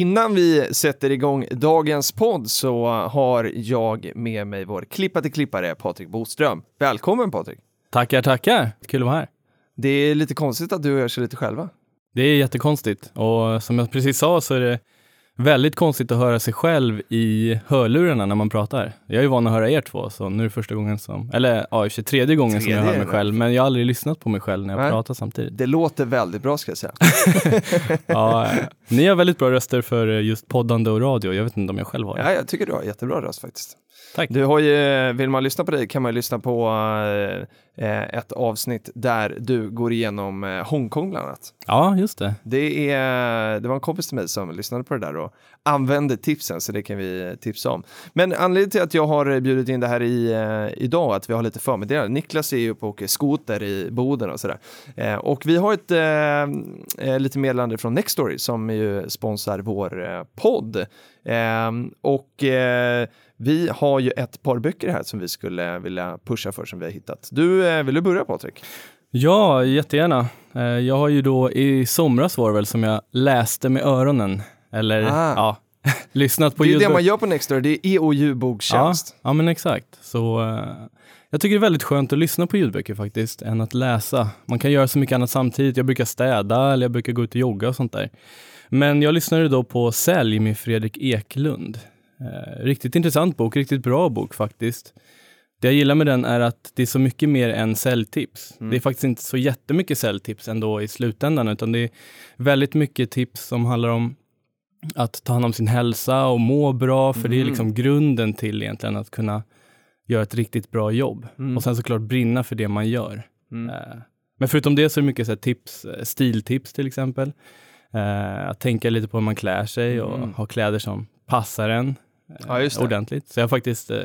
Innan vi sätter igång dagens podd så har jag med mig vår klippade klippare Patrik Boström. Välkommen Patrik! Tackar, tackar. Kul att vara här. Det är lite konstigt att du gör sig lite själva. Det är jättekonstigt och som jag precis sa så är det väldigt konstigt att höra sig själv i hörlurarna när man pratar. Jag är ju van att höra er två, så nu är det första gången som, eller ja, i och för sig tredje gången som jag Tredje hör mig själv, men jag har aldrig lyssnat på mig själv när jag Nej. pratar samtidigt. Det låter väldigt bra ska jag säga. Ja, ni har väldigt bra röster för eh, just poddande och radio. Jag vet inte om jag själv har det. Ja, jag tycker du har jättebra röst faktiskt. Tack. Du har ju, vill man lyssna på dig kan man ju lyssna på eh, ett avsnitt där du går igenom eh, Hongkong bland annat. Ja, just det. Det, är, det var en kompis till mig som lyssnade på det där och använde tipsen, så det kan vi tipsa om. Men anledningen till att jag har bjudit in det här i, eh, idag, att vi har lite förmeddelande. Niklas är ju uppe och åker skoter i Boden och sådär. Eh, och vi har ett eh, eh, lite meddelande från Nextory som ju sponsrar vår eh, podd. Eh, och eh, vi har ju ett par böcker här som vi skulle vilja pusha för som vi har hittat. Du, eh, vill du börja Patrik? Ja, jättegärna. Eh, Jag har ju då i somras var det väl som jag läste med öronen, eller Ah. ja, lyssnat på det är det ljudböcker. man gör på Nextory, det är E EOU-boktjänst. Ja, ja men exakt. Så eh, jag tycker det är väldigt skönt att lyssna på ljudböcker faktiskt, än att läsa. Man kan göra så mycket annat samtidigt. Jag brukar städa eller jag brukar gå ut och jogga och sånt där. Men jag lyssnade då på Sälj med Fredrik Eklund. Eh, riktigt intressant bok, riktigt bra bok faktiskt. Det jag gillar med den är att det är så mycket mer än säljtips. Det är faktiskt inte så jättemycket säljtips ändå i slutändan, utan det är väldigt mycket tips som handlar om att ta hand om sin hälsa och må bra, för det är liksom grunden till egentligen att kunna göra ett riktigt bra jobb. Och sen såklart brinna för det man gör. Mm. Eh, Men förutom det så är det mycket så tips, eh, stiltips till exempel. Att tänka lite på hur man klär sig och ha kläder som passar en Ja, ordentligt. Så jag har faktiskt eh,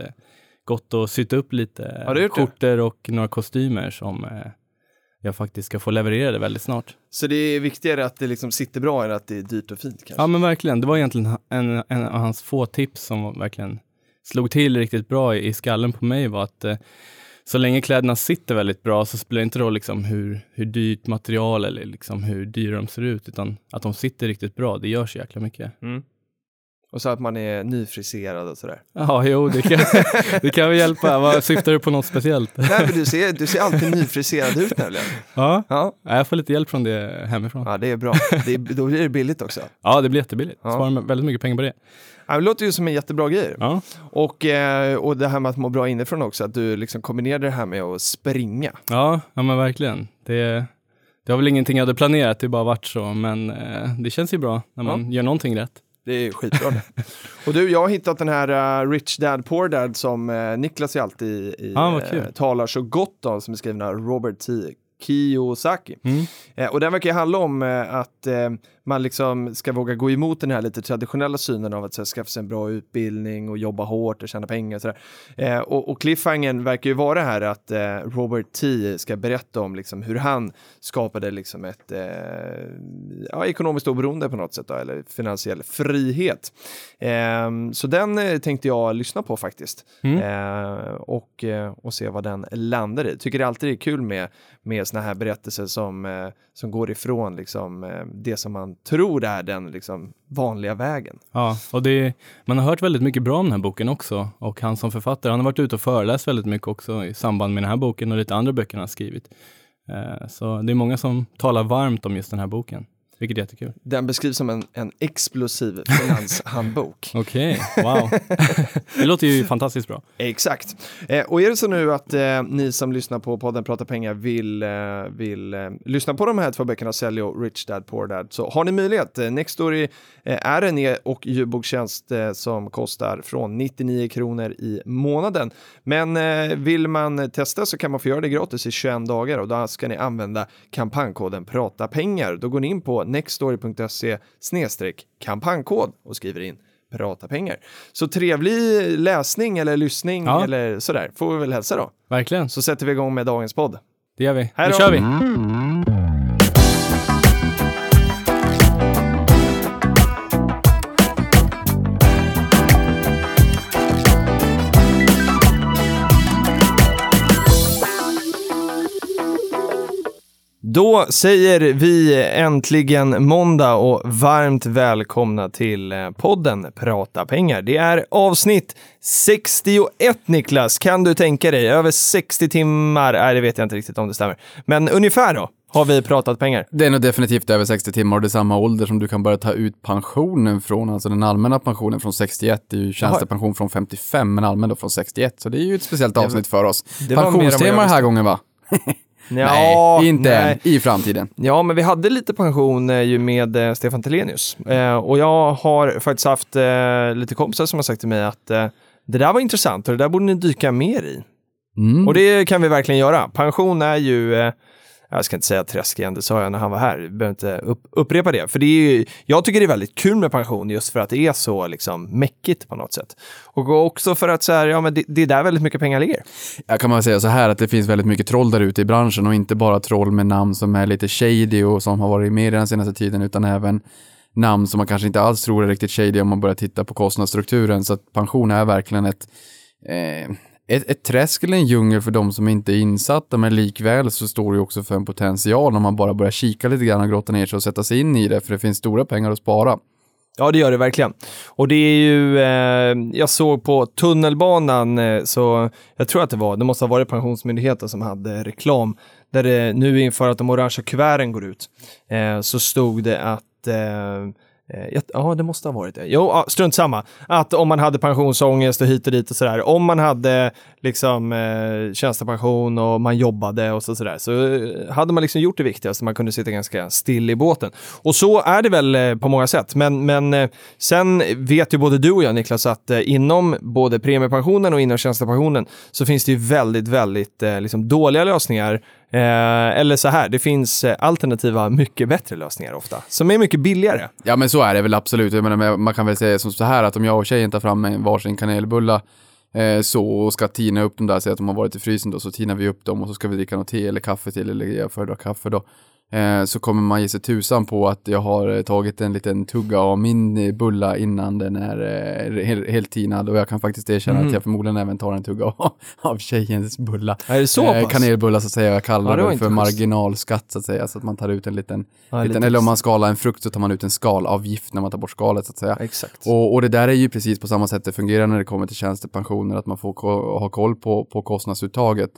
gått och sytt upp lite skjortor och några kostymer som eh, jag faktiskt ska få leverera väldigt snart. Så det är viktigare att det liksom sitter bra än att det är dyrt och fint kanske? Ja men verkligen, det var egentligen en, en av hans få tips som verkligen slog till riktigt bra i, i skallen på mig var att eh, så länge kläderna sitter väldigt bra så spelar det inte roll liksom hur, hur dyrt material eller liksom hur dyra de ser ut, utan att de sitter riktigt bra, det gör så jäkla mycket. Och så att man är nyfriserad och sådär. Ja, jo, det kan, det kan väl hjälpa. Vad, syftar du på något speciellt? Nej, men du ser, du ser alltid nyfriserad ut nämligen. Ja, Ja, jag får lite hjälp från det hemifrån. ja det är bra. Det är, då blir det billigt också. Ja, det blir jättebilligt. Ja. Sparar väldigt mycket pengar på det. Ja, det låter ju som en jättebra grej. Ja, Och, eh, och det här med att må bra inifrån också, att du liksom kombinerade det här med att springa. ja, ja men verkligen. Det, det har väl ingenting jag hade planerat, det bara varit så, men eh, det känns ju bra när man gör någonting rätt. Det är skitbra. Och du, jag har hittat den här uh, Rich Dad Poor Dad som uh, Niklas alltid i, Ah, kul. talar så gott om, som är skriven av Robert T. Kiyosaki. Mm. Och den verkar handla om att man liksom ska våga gå emot den här lite traditionella synen av att så här, skaffa sig en bra utbildning och jobba hårt och tjäna pengar och sådär. Eh, och, och cliffhangern verkar ju vara här att eh, Robert T ska berätta om liksom hur han skapade liksom ett eh, ja, ekonomiskt oberoende på något sätt då, eller finansiell frihet. Eh, så den eh, tänkte jag lyssna på faktiskt Mm. eh, och, eh, och se vad den landar i. Tycker det alltid är kul med, med såna här berättelser som, som går ifrån liksom, det som man tror är den liksom, vanliga vägen. Ja, och det, man har hört väldigt mycket bra om den här boken också. Och han som författare, han har varit ute och föreläst väldigt mycket också i samband med den här boken och lite andra böcker han har skrivit. Eh, så det är många som talar varmt om just den här boken, vilket är jättekul. Den beskrivs som en, en explosiv finanshandbok. Okej, wow. det låter ju fantastiskt bra. Exakt. Eh, och är det så nu att eh, ni som lyssnar på podden Prata pengar vill, eh, vill eh, lyssna på de här två böckerna, Sälj och Rich Dad Poor Dad, så har ni möjlighet. Eh, Nextory eh, är en e- och ljudbokstjänst eh, som kostar från 99 kronor i månaden. Men vill man testa så kan man få göra det gratis i 21 dagar och då ska ni använda kampankoden Prata pengar. Då går ni in på nextory.se kampanjkod och skriver in prata pengar. Så trevlig läsning eller lyssning Ja. eller sådär får vi väl hälsa då. Verkligen. Så sätter vi igång med dagens podd. Det gör vi. Här Nu kör vi. Då säger vi äntligen måndag och varmt välkomna till eh, podden Prata pengar. Det är avsnitt 61 Niklas, kan du tänka dig? Över 60 timmar, nej det vet jag inte riktigt om det stämmer. Men ungefär då har vi pratat pengar. Det är nog definitivt över 60 timmar och det är samma ålder som du kan börja ta ut pensionen från, alltså den allmänna pensionen från 61, det är ju tjänstepension från 55, men allmän då från 61. Så det är ju ett speciellt avsnitt för oss. Pensionstema den här gången va? Ja, nej, inte nej. än. I framtiden. Ja, men vi hade lite pension eh, ju med eh, Stefan Telenius. Eh, och jag har faktiskt haft eh, lite kompisar som har sagt till mig att eh, det där var intressant och det där borde ni dyka mer i. Mm. Och det kan vi verkligen göra. Pension är ju, eh, jag ska inte säga träsk igen, det sa jag när han var här, jag behöver inte upp, upprepa det. För det är ju, jag tycker det är väldigt kul med pension just för att det är så liksom mäckigt på något sätt. Och också för att så här, ja men det, det är där väldigt mycket pengar ligger. Jag kan man säga så här att det finns väldigt mycket troll där ute i branschen och inte bara troll med namn som är lite shady och som har varit i media den senaste tiden utan även namn som man kanske inte alls tror är riktigt shady om man börjar titta på kostnadsstrukturen. Så att pension är verkligen ett, eh, ett, ett träsk eller en djungel för de som inte är insatta men likväl så står det ju också för en potential om man bara börjar kika lite grann och grotta ner sig och sätta sig in i det för det finns stora pengar att spara. Ja, det gör det verkligen. Och det är ju, eh, jag såg på tunnelbanan, eh, så jag tror att det var, det måste ha varit Pensionsmyndigheten som hade reklam, där det nu inför att de orangea kuverten går ut, eh, så stod det att eh, Eh, ja, Ja, det måste ha varit det. Jo, ja, strunt samma. Att om man hade pensionsångest och hit och dit och sådär. Om man hade liksom eh, tjänstepension och man jobbade och så, sådär. Så eh, hade man liksom gjort det viktigaste. Man kunde sitta ganska still i båten. Och så är det väl eh, på många sätt. Men, men eh, sen vet ju både du och jag Niklas att eh, inom både premiepensionen och inom tjänstepensionen så finns det ju väldigt, väldigt eh, liksom dåliga lösningar. Eh, eller så här, det finns eh, alternativa, mycket bättre lösningar ofta. Som är mycket billigare. Ja men så är det väl absolut. Jag menar, man kan väl säga som så här att om jag och tjejen tar fram en varsin kanelbulla eh, så och ska tina upp dem där, säg att de har varit i frysen då, så tinar vi upp dem och så ska vi dricka något te eller kaffe till, eller jag föredrar kaffe då. Eh, så kommer man ge sig tusan på att jag har eh, tagit en liten tugga av min eh, bulla innan den är eh, helt, helt tinad och jag kan faktiskt erkänna Mhm. att jag förmodligen även tar en tugga av, av tjejens bulla. Är det så Eh, pass? kanelbulla så att säga, jag kallar Ja, det för marginalskatt så att säga, så att man tar ut en liten, Ja, liten lite- eller om man skalar en frukt så tar man ut en skalavgift när man tar bort skalet så att säga. Exakt. Och, och det där är ju precis på samma sätt det fungerar när det kommer till tjänstepensioner, att man får ko- ha koll på, på kostnadsuttaget.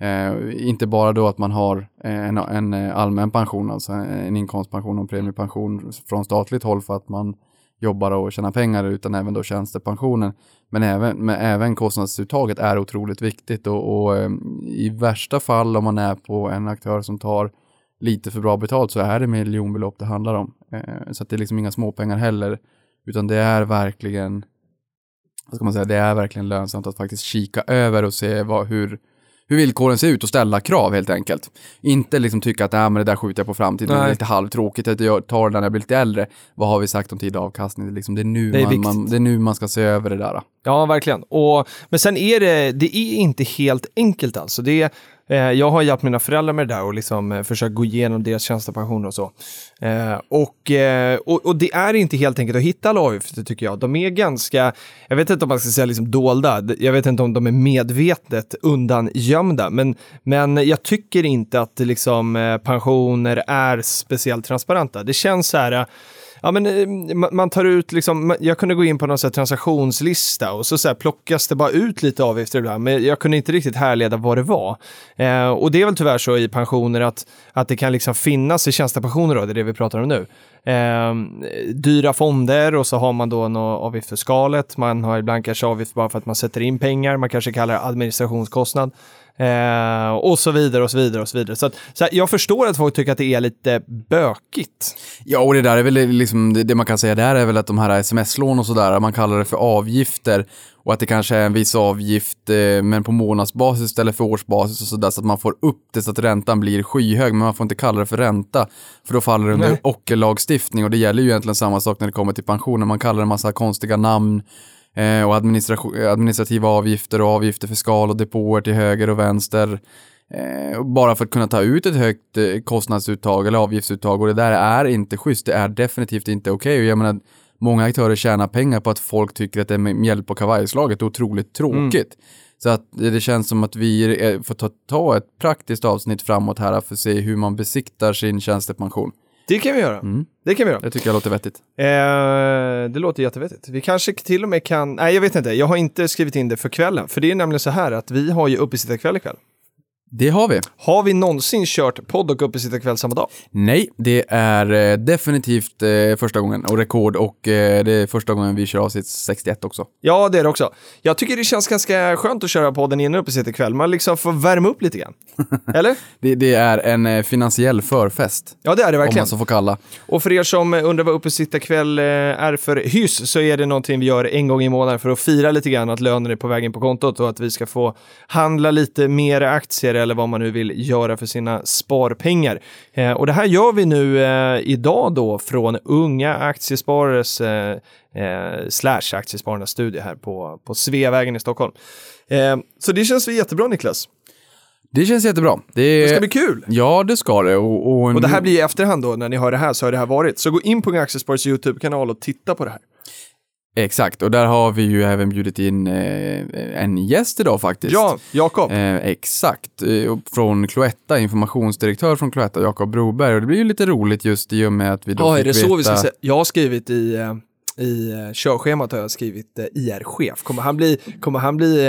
Eh, inte bara då att man har eh, en, en eh, allmän pension, alltså en inkomstpension och en premiepension från statligt håll för att man jobbar och tjänar pengar, utan även då tjänstepensionen. Men även, men även kostnadsuttaget är otroligt viktigt och, och ehm, i värsta fall om man är på en aktör som tar lite för bra betalt så är det miljonbelopp det handlar om. Eh, så att det är liksom inga småpengar heller, utan det är verkligen vad ska man säga, det är verkligen lönsamt att faktiskt kika över och se vad, hur, hur villkoren ser ut och ställa krav helt enkelt. Inte liksom tycka att äh, men det där skjuter jag på framtiden, det är Nej. lite halvtråkigt att jag tar det när jag blir lite äldre. Vad har vi sagt om tid och avkastning? Det är, liksom, det är, nu, Det är man, man, det är nu man ska se över det där. Ja, verkligen. Och, men sen är det, det är inte helt enkelt alltså. Det är, Eh, jag har hjälpt mina föräldrar med det där och liksom, eh, försökt gå igenom deras tjänstepensioner och så. Eh, och, och, och det är inte helt enkelt att hitta alla avgifter tycker jag. De är ganska, jag vet inte om man ska säga liksom dolda, jag vet inte om de är medvetet undangömda, men, men jag tycker inte att liksom, pensioner är speciellt transparenta. Det känns så här, Ja, men eh, man tar ut liksom, jag kunde gå in på någon så här transaktionslista och så, så här plockas det bara ut lite avgifter ibland, men jag kunde inte riktigt härleda vad det var. Eh, och det är väl tyvärr så i pensioner att, att det kan liksom finnas i tjänstepensioner då, det är det vi pratar om nu. Eh, dyra fonder och så har man då någon avgift för skalet, man har ibland kanske avgift bara för att man sätter in pengar, man kanske kallar det administrationskostnad. Eh, och så vidare och så vidare och så vidare. Så, att, så här, jag förstår att folk tycker att det är lite bökigt. Ja, och det där är väl liksom, det, det man kan säga där är väl att de här sms-lån och sådär, man kallar det för avgifter och att det kanske är en viss avgift eh, men på månadsbasis istället för årsbasis och sådär så att man får upp det så att räntan blir skyhög men man får inte kalla det för ränta för då faller det under ockerlagstiftning och det gäller ju egentligen samma sak när det kommer till pensioner. Man kallar det en massa konstiga namn eh, och administrativa avgifter och avgifter för skal och depåer till höger och vänster. Eh, bara för att kunna ta ut ett högt eh, kostnadsuttag eller avgiftsuttag och det där är inte schysst. Det är definitivt inte okej och jag menar många aktörer tjänar pengar på att folk tycker att det är med mjäll på kavajslaget otroligt tråkigt. Så att det känns som att vi får ta, ta ett praktiskt avsnitt framåt här för att se hur man besiktar sin tjänstepension. Det kan vi göra. Det kan vi göra. Det tycker jag låter vettigt. Eh, det låter jättevettigt. Vi kanske till och med kan, nej jag vet inte, jag har inte skrivit in det för kvällen. För det är nämligen så här att vi har ju uppesittarkväll ikväll. Det har vi. Har vi någonsin kört podd och uppesittarkväll samma dag? Nej, det är eh, definitivt eh, första gången och rekord och eh, det är första gången vi kör avsnitt 61 också. Ja, det är det också. Jag tycker det känns ganska skönt att köra podden innan uppesittarkväll. Man liksom får värma upp lite grann. Eller? Det, det är en eh, finansiell förfest, Ja, det är det om verkligen. man så får kalla. Och för er som undrar vad uppesittarkväll eh, är för hyss så är det någonting vi gör en gång i månaden för att fira lite grann att lönen är på väg in på kontot och att vi ska få handla lite mer aktier eller vad man nu vill göra för sina sparpengar. Eh, och det här gör vi nu eh, idag då från Unga Aktiesparares eh, eh, slash Aktiespararnas studie här på, på Sveavägen i Stockholm. Eh, så det känns väl jättebra Niklas. Det känns jättebra. Det, Det ska bli kul. Ja, det ska det. Och, och, Och det här blir i efterhand då, när ni hör det här så har det här varit. Så gå in på Unga Aktiesparares YouTube-kanal och titta på det här. Exakt, och där har vi ju även bjudit in eh, en gäst idag faktiskt. Ja, Jakob. Eh, exakt, eh, från Cloetta, informationsdirektör från Cloetta, Jakob Broberg. Och det blir ju lite roligt just i och med att vi då Ja, är det veta... så vi ska säga? Jag har skrivit i, eh, i eh, körschemat har jag skrivit IR-chef. Kommer han bli, kommer han bli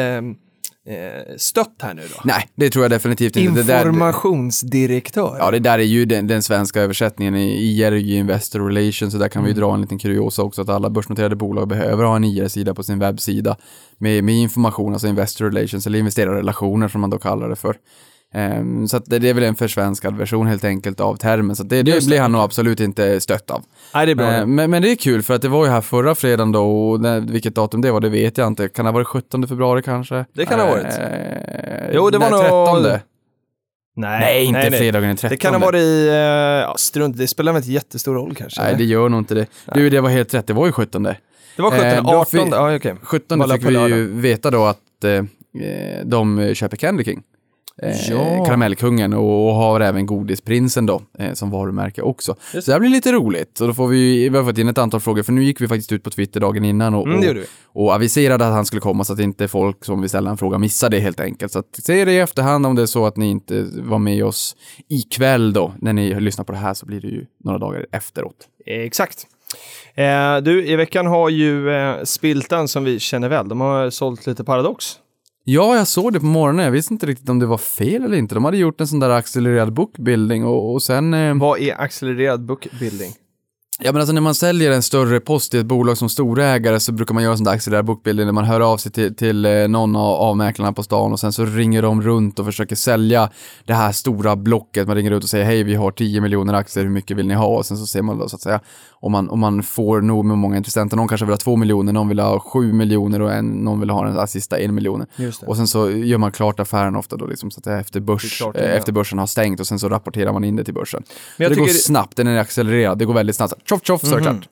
eh, stött här nu då? Nej, det tror jag definitivt inte. Informationsdirektör. ja, det där är ju den, den svenska översättningen. I IR är ju Investor Relations, så där kan vi ju Mm. dra en liten kuriosa också, att alla börsnoterade bolag behöver ha en IR-sida på sin webbsida med, med information, alltså Investor Relations, eller investerarrelationer som man då kallar det för. Ehm, så det, det är väl en försvenskad version helt enkelt av termen, så det, det blir han nog absolut inte stött av. Nej, det är bra. Eh, Men, men det är kul för att det var ju här förra fredagen då och när, vilket datum det var det vet jag inte. Kan det ha varit 17 februari kanske? Det kan det ha varit. Eh, Jo, det var nej, nog- 13. nej, inte fredagen den 13. Det kan ha varit i, eh, ja, strunt, det spelar väl inte jättestor roll kanske? Nej, eller? det gör nog inte det. Du, det var helt rätt. Det var ju 17. det var 17, eh, då 18, fick- ja okej. 17 Bara fick vi ju veta då att eh, eh, de köper Candy King. Eh, Ja. Karamellkungen och, och har även Godisprinsen då eh, som varumärke också. Just Så det här blir lite roligt och då får vi, vi har fått in ett antal frågor för nu gick vi faktiskt ut på Twitter dagen innan och, Mm, och, och aviserade att han skulle komma så att inte folk som vill ställa en fråga missar det helt enkelt. Så att se det i efterhand om det är så att ni inte var med oss ikväll då. När ni lyssnar på det här så blir det ju några dagar efteråt. Exakt. Eh, du, i veckan har ju eh, Spiltan som vi känner väl, de har sålt lite Paradox. Ja, jag såg det på morgonen. Jag visste inte riktigt om det var fel eller inte. De hade gjort en sån där accelererad bookbuilding och, och sen... Eh, Vad är accelererad bookbuilding? ja, men alltså när man säljer en större post i ett bolag som storägare så brukar man göra en sån där accelererad bookbuilding där man hör av sig till, till eh, någon av, mäklarna på stan och sen så ringer de runt och försöker sälja det här stora blocket. Man ringer ut och säger hej, vi har 10 miljoner aktier, hur mycket vill ni ha? Och sen så ser man då så att säga om man, om man får nog med många intressenter. Någon kanske vill ha 2 miljoner, någon vill ha 7 miljoner och en, någon vill ha den där sista 1 miljon. Och sen så gör man klart affären ofta då liksom så att efter, Det är börs, klart, eh, ja. efter börsen har stängt och sen så rapporterar man in det till börsen. Men jag så det går snabbt, den är accelererad, det går väldigt snabbt. Tjoff tjoff så är det klart.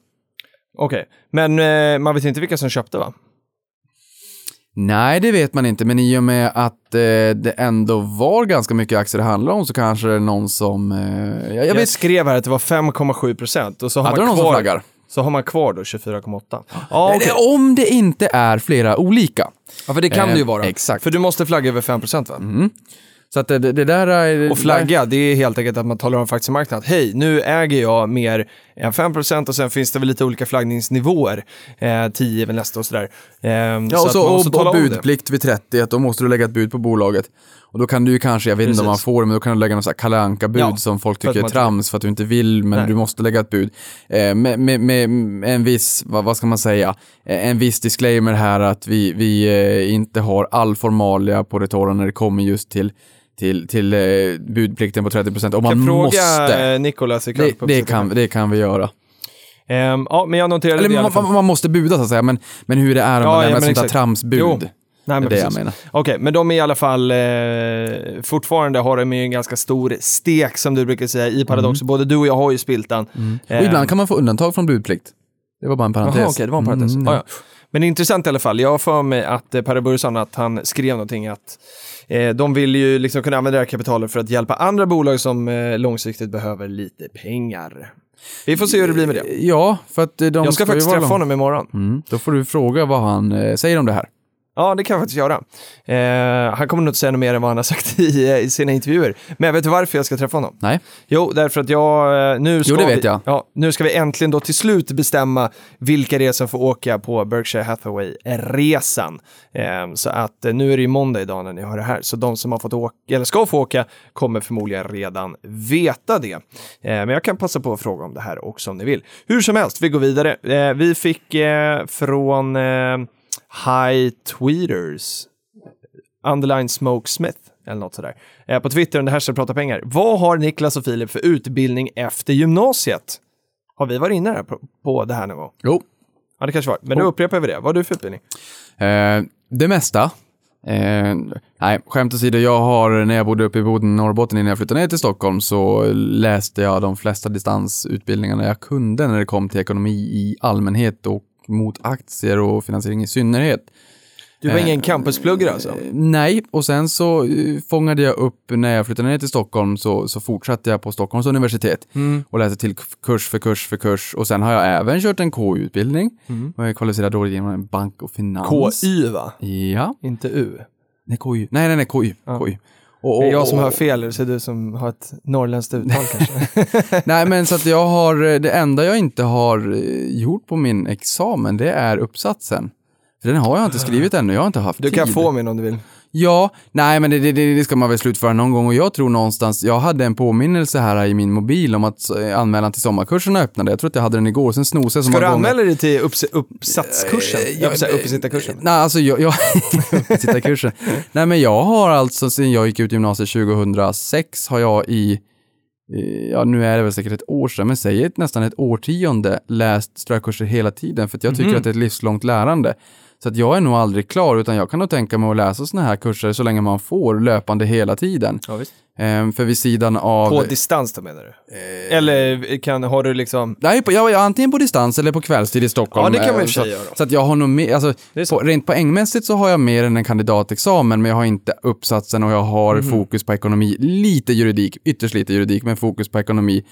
Okej, men eh, man vet inte vilka som köpte va? Nej, det vet man inte, men i och med att eh, det ändå var ganska mycket aktier det handlade om så kanske det är någon som... Eh, jag, jag Jag, vet skrev här att det var 5,7 procent och så har, Ja, man kvar, flaggar. så har man kvar då 24,8. Ja, okej. Eh, Om det inte är flera olika. ja, för det kan Eh, det ju vara. exakt. För du måste flagga över 5 procent va? Mm. Så att det, det, där är... Och flagga, det är helt enkelt att man talar om för aktiemarknaden att hej, nu äger jag mer än 5% och sen finns det väl lite olika flaggningsnivåer. Eh, 10 är väl nästa och sådär. Eh, Ja, och, att så, och, tala och om det. budplikt vid 30, att då måste du lägga ett bud på bolaget. Och då kan du ju kanske, jag vet inte om man Precis. får det, men då kan du lägga här Kalle Anka-bud Ja, som folk tycker är man- trams för att du inte vill, men Nej. du måste lägga ett bud. Eh, med, med, med en viss, vad, vad ska man säga, eh, en viss disclaimer här att vi, vi eh, inte har all formalia på det torra när det kommer just till till, till eh, budplikten på 30% och man kan fråga måste. eh, Nicolas ikväll. Det, det, kan, det kan vi göra. Ehm, ja, men jag noterade Eller det man, man, man måste buda så att säga, men, men hur det är om Ja, man ja, lämnar men ett sånt där tramsbud. Jo. Nej, det men är det jag menar. Okej, men de är i alla fall eh, fortfarande har de ju en ganska stor stek som du brukar säga i Paradox. Både du och jag har ju spilt den. Och ibland kan man få undantag från budplikt. Det var bara en parentes. Jaha, okej, det var en parentes. Mm, Ja, ja. Men det är intressant i alla fall. Jag har för mig att eh, Per Bursan, att han skrev någonting att eh, de vill ju liksom kunna använda det här kapitalet för att hjälpa andra bolag som eh, långsiktigt behöver lite pengar. Vi får se hur det blir med det. Ja, för att eh, de Jag ska ju faktiskt träffa honom imorgon. Mm, då får du fråga vad han eh, säger om det här. Ja, det kan jag faktiskt göra. Eh, han kommer nog inte säga något mer än vad han har sagt i, eh, i sina intervjuer. Men vet du varför jag ska träffa honom? Nej. Jo, därför att jag... eh, Nu ska Jo, det vi, vet jag. Ja, nu ska vi äntligen då till slut bestämma vilka det är som får åka på Berkshire Hathaway-resan. Eh, så att eh, nu är det ju måndag idag när ni hör det här, så de som har fått åka, eller ska få åka, kommer förmodligen redan veta det. Eh, men jag kan passa på att fråga om det här också om ni vill. Hur som helst, vi går vidare. Eh, vi fick från eh, High Tweeters, Underline Smoke Smith, eller något sådär. Eh, på Twitter under hashtag prata pengar. Vad har Niklas och Filip för utbildning efter gymnasiet? Har vi varit inne på, på det här någon gång? Jo. Ja, det kanske var. Men då upprepar vi det. Vad har du för utbildning? Eh, det mesta. Eh, nej, skämt åsido, jag har, när jag bodde uppe i Boden, Norrbotten, innan jag flyttade ner till Stockholm, så läste jag de flesta distansutbildningarna jag kunde när det kom till ekonomi i allmänhet och mot aktier och finansiering i synnerhet. Du var Eh, ingen campuspluggare alltså? Eh, Nej, och sen så eh, fångade jag upp när jag flyttade ner till Stockholm så, så fortsatte jag på Stockholms universitet Mm. och läste till kurs för kurs för kurs och sen har jag även kört en KU-utbildning och jag är kvalificerad rådgivare inom bank och finans. KY va? Ja, Inte U. nej KU. Nej, nej, nej, KU. Ja. KU. Och, Det är jag som och- hör fel, eller så är det du som har ett norrländskt uttal kanske? Nej, men så att jag har, eh, det enda jag inte har eh, gjort på min examen, det är uppsatsen. För den har jag inte skrivit ännu, jag har inte haft Du kan tid. få min om du vill. Ja, nej men det, det, det ska man väl slutföra någon gång och jag tror någonstans, jag hade en påminnelse här i min mobil om att eh, anmälan till sommarkurserna öppnade. Jag tror att jag hade den igår, sen snosade jag så Ska du gånger. anmäla dig till upps uppsatskursen? Eh, uppesittarkursen. Nej, alltså jag... jag Uppesittarkursen. Nej, men jag har alltså sen jag gick ut gymnasiet 2006 har jag i, ja nu är det väl säkert ett år sedan, men säg ett, nästan ett årtionde läst strökurser hela tiden för att jag tycker Mhm. att det är ett livslångt lärande. Så att jag är nog aldrig klar, utan jag kan nog tänka mig att läsa sådana här kurser så länge man får löpande hela tiden. Ja, visst för vid sidan av... På distans då menar du? Eller kan, har du liksom... Nej, på, ja, antingen på distans eller på kvällstid i Stockholm. Ja, det kan man och Eh, så, göra. Så att jag har nog mer, alltså, på, rent poängmässigt så har jag mer än en kandidatexamen, men jag har inte uppsatsen och jag har Mhm. fokus på ekonomi. Lite juridik, ytterst lite juridik, men fokus på ekonomi.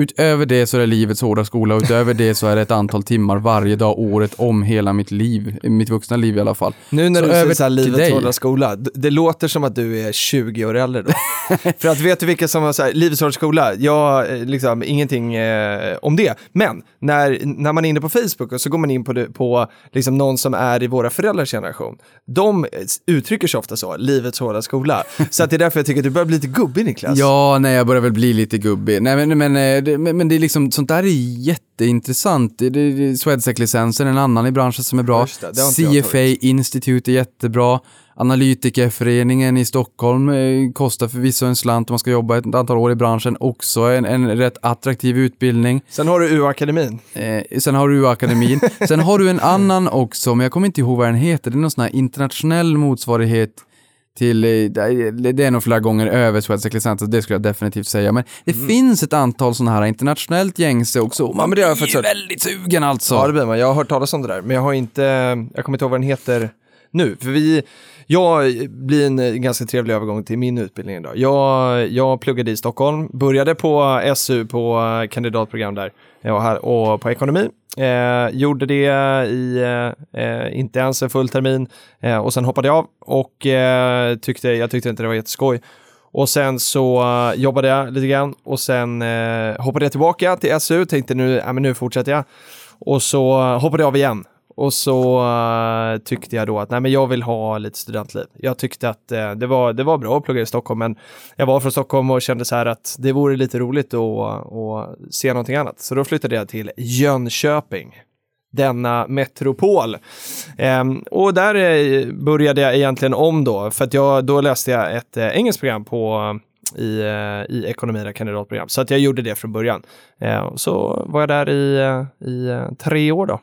Utöver det så är det livets hårda skola och utöver det så är det ett antal timmar varje dag, året om hela mitt liv, mitt vuxna liv i alla fall. Nu när Så du säger så här, livets hårda skola, det låter som att du är 20 år äldre då. För att vet du vilka som har så här, livets hårda skola? Jag, eh, liksom ingenting eh, om det. Men när, när man är inne på Facebook och så går man in på, det, på liksom någon som är i våra föräldrars generation. De eh, uttrycker sig ofta så, livets hårda skola. Så att det är därför jag tycker att du börjar bli lite gubbig Niklas. Ja, nej, jag börjar väl bli lite gubbig. Nej, men, men, eh, men, men det är liksom, sånt där är jätteintressant. Swedec-licensen är en annan i branschen som är bra. Det, det CFA Institute är jättebra. Analytikerföreningen i Stockholm eh, kostar förvisso en slant om man ska jobba ett antal år i branschen. Också en, en rätt attraktiv utbildning. Sen har du U-akademin. Eh, sen har du U-akademin. sen har du en annan också, men jag kommer inte ihåg vad den heter. Det är någon sån här internationell motsvarighet till, eh, det är nog flera gånger över licensen, det skulle jag definitivt säga. Men det finns ett antal sådana här internationellt gängse också. och Man Mm. blir hört. väldigt sugen alltså. Ja, det blir man. Jag har hört talas om det där, men jag har inte, jag kommer inte ihåg vad den heter nu. För vi, jag blir en eh, ganska trevlig övergång till min utbildning idag. Jag, jag pluggade i Stockholm, började på SU på eh, kandidatprogram där eh, och, här, och på ekonomi. Eh, gjorde det i eh, inte ens en full termin eh, och sen hoppade jag av och eh, tyckte, jag tyckte inte det var jätteskoj. Och sen så jobbade jag lite grann och sen hoppade jag tillbaka till SU, tänkte nu, ja, men nu fortsätter jag. Och så hoppade jag av igen och så uh, tyckte jag då att nej, men jag vill ha lite studentliv. Jag tyckte att uh, det, var, det var bra att plugga i Stockholm, men jag var från Stockholm och kände så här att det vore lite roligt att, att se någonting annat. Så då flyttade jag till Jönköping denna metropol. Um, och där eh, började jag egentligen om då, för att jag, då läste jag ett uh, engelskt program på i, i ekonomi, kandidatprogram. Så att jag gjorde det från början. Ehm, så var jag där i, i tre år då.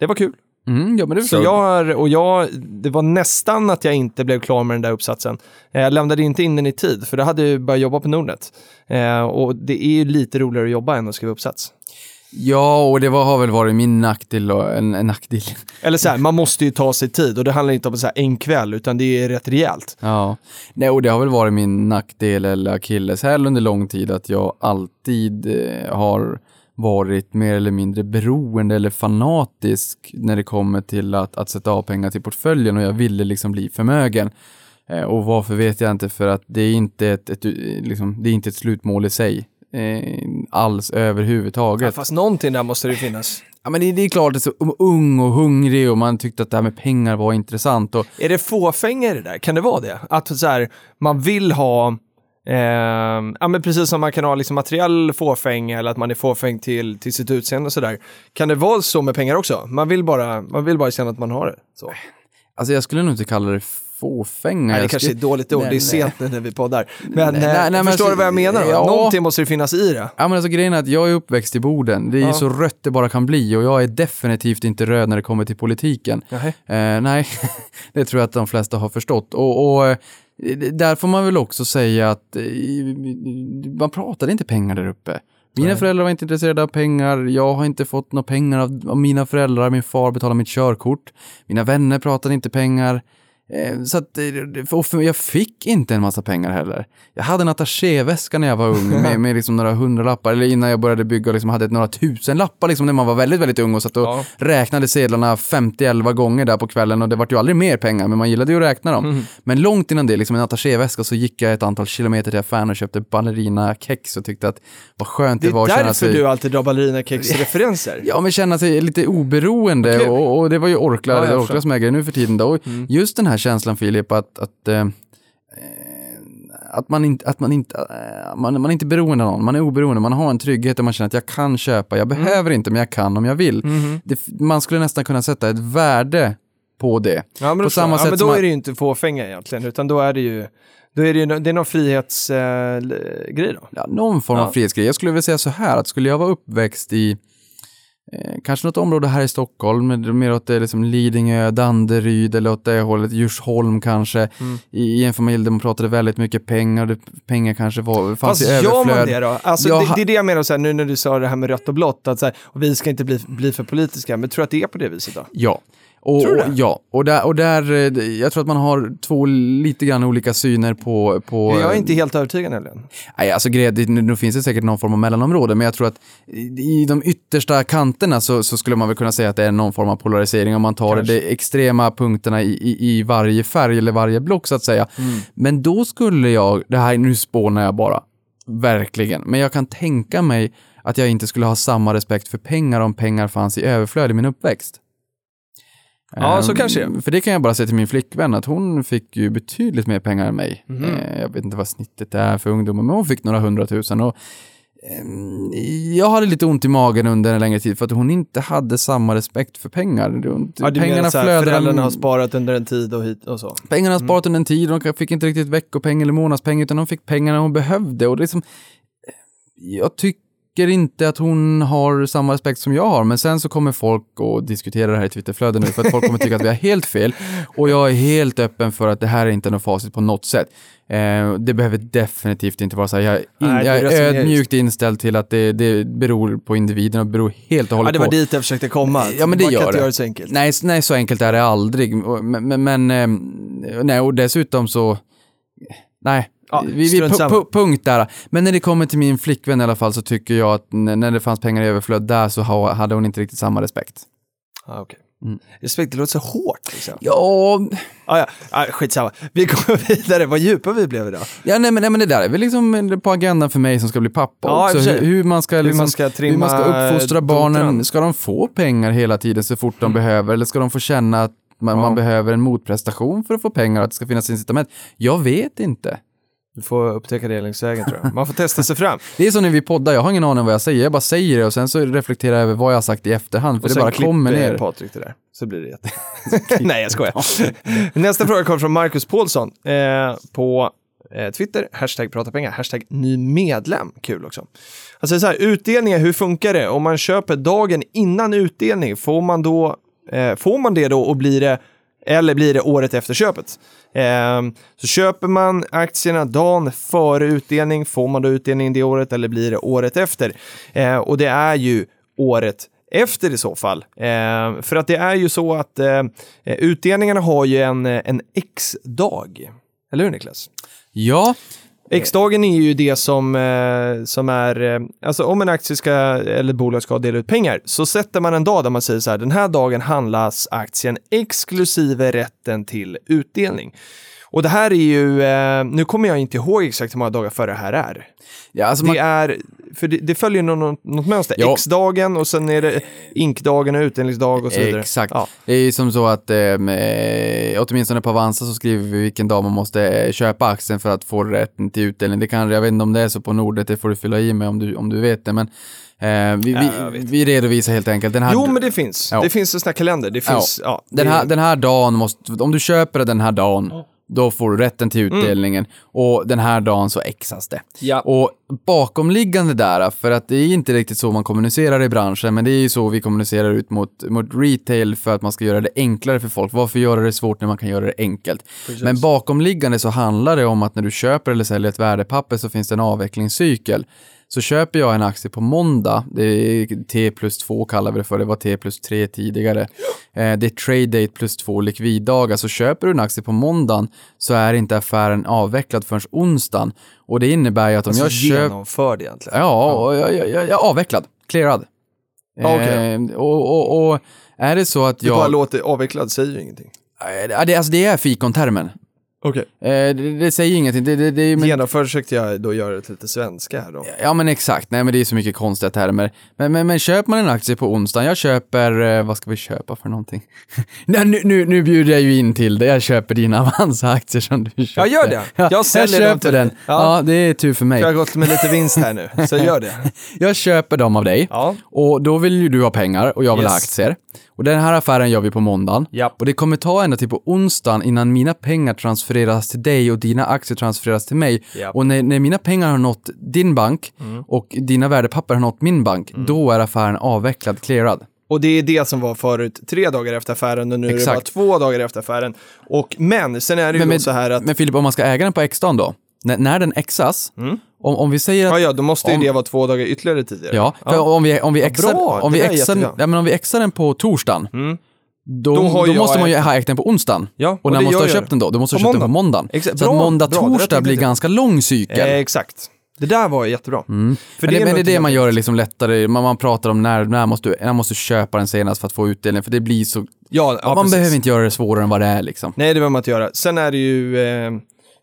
Det var kul. Mm, ja, men det Så jag, har- och jag, det var nästan att jag inte blev klar med den där uppsatsen. Eh, Jag lämnade inte in den i tid, för då hade jag börjat jobba på Nordnet. Eh, och det är ju lite roligare att jobba än att skriva uppsats. Ja, och det var, har väl varit min nackdel och en, en nackdel. Eller så här, man måste ju ta sig tid och det handlar inte om så en kväll, utan det är rätt rejält. Ja, Nej, och det har väl varit min nackdel eller akilleshäl under lång tid att jag alltid eh, har varit mer eller mindre beroende eller fanatisk när det kommer till att, att sätta av pengar till portföljen och jag ville liksom bli förmögen. Eh, och varför vet jag inte för att det är inte ett, ett, liksom, det är inte ett slutmål i sig. Eh, alls Ja, överhuvudtaget. fast någonting där måste det finnas. Ja, men det, det är klart, är så ung och hungrig och man tyckte att det här med pengar var intressant. Och, Är det fåfänga det där? Kan det vara det? Att så här, man vill ha, ehm, ja men precis som man kan ha liksom materiell fåfänga eller att man är fåfäng till, till sitt utseende och sådär. Kan det vara så med pengar också? Man vill bara, man vill bara känna att man har det. Så. alltså jag skulle nog inte kalla det fåfänga. Nej, det kanske är skulle- ett dåligt ord, Nej, det är nej. sent nu när vi poddar. Men Nej, eh, nej, men förstår alltså, du vad jag menar? ja. Någonting måste det finnas i det. Ja men alltså grejen är att jag är uppväxt i Boden. Det är Ja. så rött det bara kan bli och jag är definitivt inte röd när det kommer till politiken. Eh, nej, det tror jag att de flesta har förstått. Och, och eh, där får man väl också säga att eh, man pratade inte pengar där uppe. Mina Nej. föräldrar var inte intresserade av pengar, jag har inte fått några pengar av, av mina föräldrar, min far betalade mitt körkort, mina vänner pratade inte pengar. Eh, Så att, eh, och för jag fick inte en massa pengar heller. Jag hade en attachéväska när jag var ung med, med liksom några hundralappar, eller innan jag började bygga liksom hade några tusen lappar liksom när man var väldigt, väldigt ung och satt och Ja. räknade sedlarna 50-11 gånger där på kvällen och det var ju aldrig mer pengar, men man gillade ju att räkna dem. Mm. Men långt innan det, liksom en attachéväska, så gick jag ett antal kilometer till affären och köpte ballerina-kex och tyckte att vad skönt det, Det var är att känna därför sig... du alltid drar ballerinakex-referenser. Ja, men känna sig lite oberoende Okej. och, och det var ju Orkla, Ja, det är. Orkla som äger det nu för tiden då. Och Mm. Just den här känslan Filip, att, att, eh, att man inte, att man inte, eh, man, man är inte beroende av någon, man är oberoende, man har en trygghet och man känner att jag kan köpa, jag Mm. behöver inte men jag kan om jag vill. Mhm. Det, man skulle nästan kunna sätta ett värde på det. Ja, men, På då, samma ja, sätt men som då är det ju inte fåfänga egentligen, utan då är det ju, då är det, ju, det är någon frihetsgrej eh, grej då. Ja, någon form av Ja. frihetsgrej. Jag skulle vilja säga så här, att skulle jag vara uppväxt i eh, kanske något område här i Stockholm, mer åt det liksom Lidingö, Danderyd eller åt det hållet, Djursholm kanske, Mm. i, i en familj där man pratade väldigt mycket pengar, det, pengar kanske var, fanns Fast i gör överflöd. man det då? Alltså, Jag det, det är det jag menar så här, nu när du sa det här med rött och blått, att så här, och vi ska inte bli, bli för politiska, men tror du att det är på det viset då? Ja. Och, Tror du det? ja, och där, och där, eh, jag tror att man har två lite grann olika syner på... på jag är inte helt övertygad nämligen. Nej, alltså grejen, nu, finns det säkert någon form av mellanområde, men jag tror att i, i de yttersta kanterna så, så skulle man väl kunna säga att det är någon form av polarisering om man tar Kanske. de extrema punkterna i, i, i varje färg eller varje block så att säga. Mm. Men då skulle jag, det här, nu spånar jag bara, verkligen, men jag kan tänka mig att jag inte skulle ha samma respekt för pengar om pengar fanns i överflöd i min uppväxt. Ja, så Ehm, kanske. För det kan jag bara säga till min flickvän, att hon fick ju betydligt mer pengar än mig. Eh, Jag vet inte vad snittet är för ungdomar, men hon fick några hundratusen. Och, ehm, jag hade lite ont i magen under en längre tid för att hon inte hade samma respekt för pengar. Ja, du pengarna menar så här, flödade... föräldrarna har sparat under en tid och hit och så. Pengarna har sparat under en tid, de fick inte riktigt veckopeng eller månadspeng, utan de fick pengarna hon behövde. Och det är som, jag tycker inte att hon har samma respekt som jag har, men sen så kommer folk och diskutera det här i Twitterflödet nu, för att folk kommer tycka att vi har helt fel. Och jag är helt öppen för att det här är inte något facit på något sätt. Eh, det behöver definitivt inte vara så här. Jag är, in, Nej, jag är ödmjukt inställd till att det, det beror på individen och beror helt och Ja, hållet det var på... dit jag försökte komma. Ja, men det Man kan gör inte det. göra det så enkelt. Nej, nej, så enkelt är det aldrig. Men, men, men ehm, nej, och dessutom så, nej, Ja, vi, vi, strunt pu, punkt där. Men när det kommer till min flickvän i alla fall så tycker jag att när det fanns pengar i överflöd där så ha, hade hon inte riktigt samma respekt. Ah, okej. Respekt, det låter så hårt liksom. Ja, Ah, ja, ah, skitsamma. Vi går vidare. Vad djupa vi blev idag. ja nej, men, nej, men det där är väl liksom på agendan för mig som ska bli pappa Ja, också. Hur, hur man ska, liksom, man ska hur man ska uppfostra barnen. Ska de få pengar hela tiden så fort de behöver? Eller ska de få känna att man, Ja. man behöver en motprestation för att få pengar och att det ska finnas incitament? Jag vet inte. Du får upptäcka det längs vägen tror jag. Man får testa sig fram. Det är som när vi poddar, jag har ingen aning om vad jag säger. Jag bara säger det och sen så reflekterar jag över vad jag har sagt i efterhand. För Och det bara kommer ner. Patrik det där. Så blir det jätte... Nej, jag skojar. Nästa fråga kommer från Marcus Paulsson eh, på eh, Twitter. Hashtag prata pengar. Hashtag ny medlem. Kul också. Han säger så här, utdelningar, hur funkar det? Om man köper dagen innan utdelning, får man då eh, får man det då och blir det eller blir det året efter köpet? Eh, så köper man aktierna dagen före utdelning, får man då utdelning det året eller blir det året efter? Eh, och det är ju året efter i så fall. Eh, för att det är ju så att eh, utdelningarna har ju en, eh, en X-dag. Eller hur Niklas? Ja, X-dagen är ju det som, eh, som är, eh, alltså om en aktie ska, eller ett bolag ska dela ut pengar, så sätter man en dag där man säger så här, den här dagen handlas aktien exklusive rätten till utdelning. Och det här är ju, eh, nu kommer jag inte ihåg exakt hur många dagar före det här är. ja alltså man, Det är, för det, det följer något, något mönster. Ja. X-dagen och sen är det inkdagen och utdelningsdag och så vidare. Exakt. Ja. Det är ju som så att, eh, åtminstone på Avanza så skriver vi vilken dag man måste eh, köpa aktien för att få rätten till utdelning. Det kan, jag vet inte om det är så på Nordet, det får du fylla i med om du, om du vet det. Men eh, vi, Ja, vi, redovisar helt enkelt. Den här, Jo, men det finns. Ja. Det finns en sån här kalender. Det finns, ja. den, det- här, den här dagen måste, om du köper den här dagen, då får du rätten till utdelningen och den här dagen så exas det. Ja. Och bakomliggande där, för att det är inte riktigt så man kommunicerar i branschen, men det är ju så vi kommunicerar ut mot, mot retail för att man ska göra det enklare för folk. Varför göra det svårt när man kan göra det enkelt? Men bakomliggande så handlar det om att när du köper eller säljer ett värdepapper så finns det en avvecklingscykel. Så köper jag en aktie på måndag, det är T plus 2 kallar vi det för, det var T plus 3 tidigare. Eh, det är trade date plus 2 likviddagar, så köper du en aktie på måndagen så är inte affären avvecklad förrän onsdagen. Och det innebär ju att om alltså jag köper... genomförd egentligen. Ja, jag, jag, jag, jag avvecklad, clearad. Ja, okej. Eh, och, och, och är det så att Det bara jag... låter avvecklad, säger ju ingenting. Det, alltså det är fikontermen. Okej. Eh, det, det säger ingenting. Det, det, det, men, Genomförd försökte jag då göra det till lite svenska här då. Ja men exakt, nej men det är så mycket konstiga termer. Men, men, men köper man en aktie på onsdagen, jag köper, eh, vad ska vi köpa för någonting? nej, nu, nu, nu bjuder jag ju in till det, jag köper dina Avanza-aktier som du köper. Ja, gör det. Jag jag säljer dem köper till- den. Ja. Ja. det är tur för mig. Jag har gått med lite vinst här nu, så gör det. Jag köper dem av dig. Ja. Och då vill ju du ha pengar och jag vill ha Yes. aktier. Och den här affären gör vi på måndagen. Japp. Och det kommer ta ända till på onsdagen innan mina pengar transfereras till dig och dina aktier transfereras till mig. Japp. Och när, när mina pengar har nått din bank och dina värdepapper har nått min bank, då är affären avvecklad, clearad. Och det är det som var förut tre dagar efter affären och nu är det bara Exakt. två dagar efter affären. Och, men sen är det ju Men, men, så här att, men Filip, om man ska äga den på X-dagen då? När, när den exas, om, om vi säger att ja ja, då måste ju om- det vara två dagar ytterligare tidigare. Ja, för om vi, om vi Ja, exar, bra, om vi exar, ja, men om vi exar den på torsdagen, då, Då då, jag måste man ju ha ägt den på onsdagen. Ja, och och när det måste ha köpt den då? Du måste På ha köpt den på måndagen. Exakt. Så Bra, att bra, det måndag-torsdag tänkte blir ganska lång cykel. Eh, exakt. Det där var jättebra. För men det, men det är det man gör det liksom lättare, man, man pratar om när, när, måste du, när måste du köpa den senast för att få utdelning, för det blir så, Ja, ja man precis. behöver inte göra det svårare än vad det är liksom. Nej, det behöver man inte göra. Sen är det ju eh,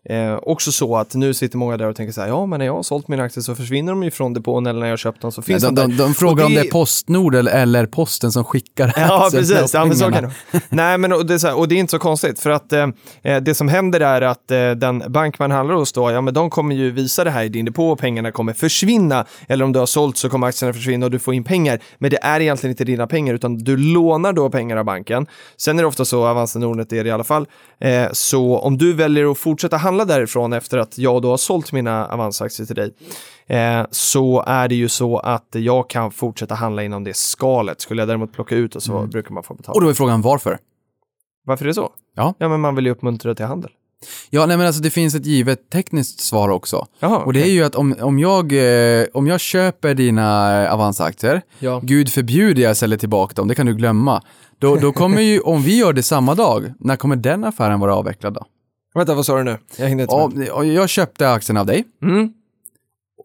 eh, också så att nu sitter många där och tänker så här, ja men när jag har sålt mina aktier så försvinner de ju från depån eller när jag har köpt dem så finns De, de, de, där. de, frågar Och om det är Postnord eller, eller Posten som skickar Ja, precis. Ja, men så kan det. Nej, men och det, är så här, och det är inte så konstigt för att eh, eh, det som händer är att eh, den bank man handlar hos då, ja men de kommer ju visa det här i din depå och pengarna kommer försvinna. Eller om du har sålt så kommer aktierna försvinna och du får in pengar. Men det är egentligen inte dina pengar utan du lånar då pengar av banken. Sen är det ofta så, Avanza Nordnet är det i alla fall, eh, så om du väljer att fortsätta handla därifrån efter att jag då har sålt mina Avanza-aktier till dig, eh, så är det ju så att jag kan fortsätta handla inom det skalet. Skulle jag däremot plocka ut och så brukar man få betala. Och då är frågan varför? Varför är det så? Ja. Ja, men man vill ju uppmuntra till handel. Ja, nej men alltså det finns ett givet tekniskt svar också. Jaha, Och det är ju att om, om, jag, eh, om jag köper dina eh, Avanza-aktier, Ja. gud förbjuder jag säljer tillbaka dem, det kan du glömma. Då, då kommer ju, om vi gör det samma dag, när kommer den affären vara avvecklad då? Vänta, vad sa du nu? Jag hängde inte med. Ja, jag köpte aktien av dig Mm.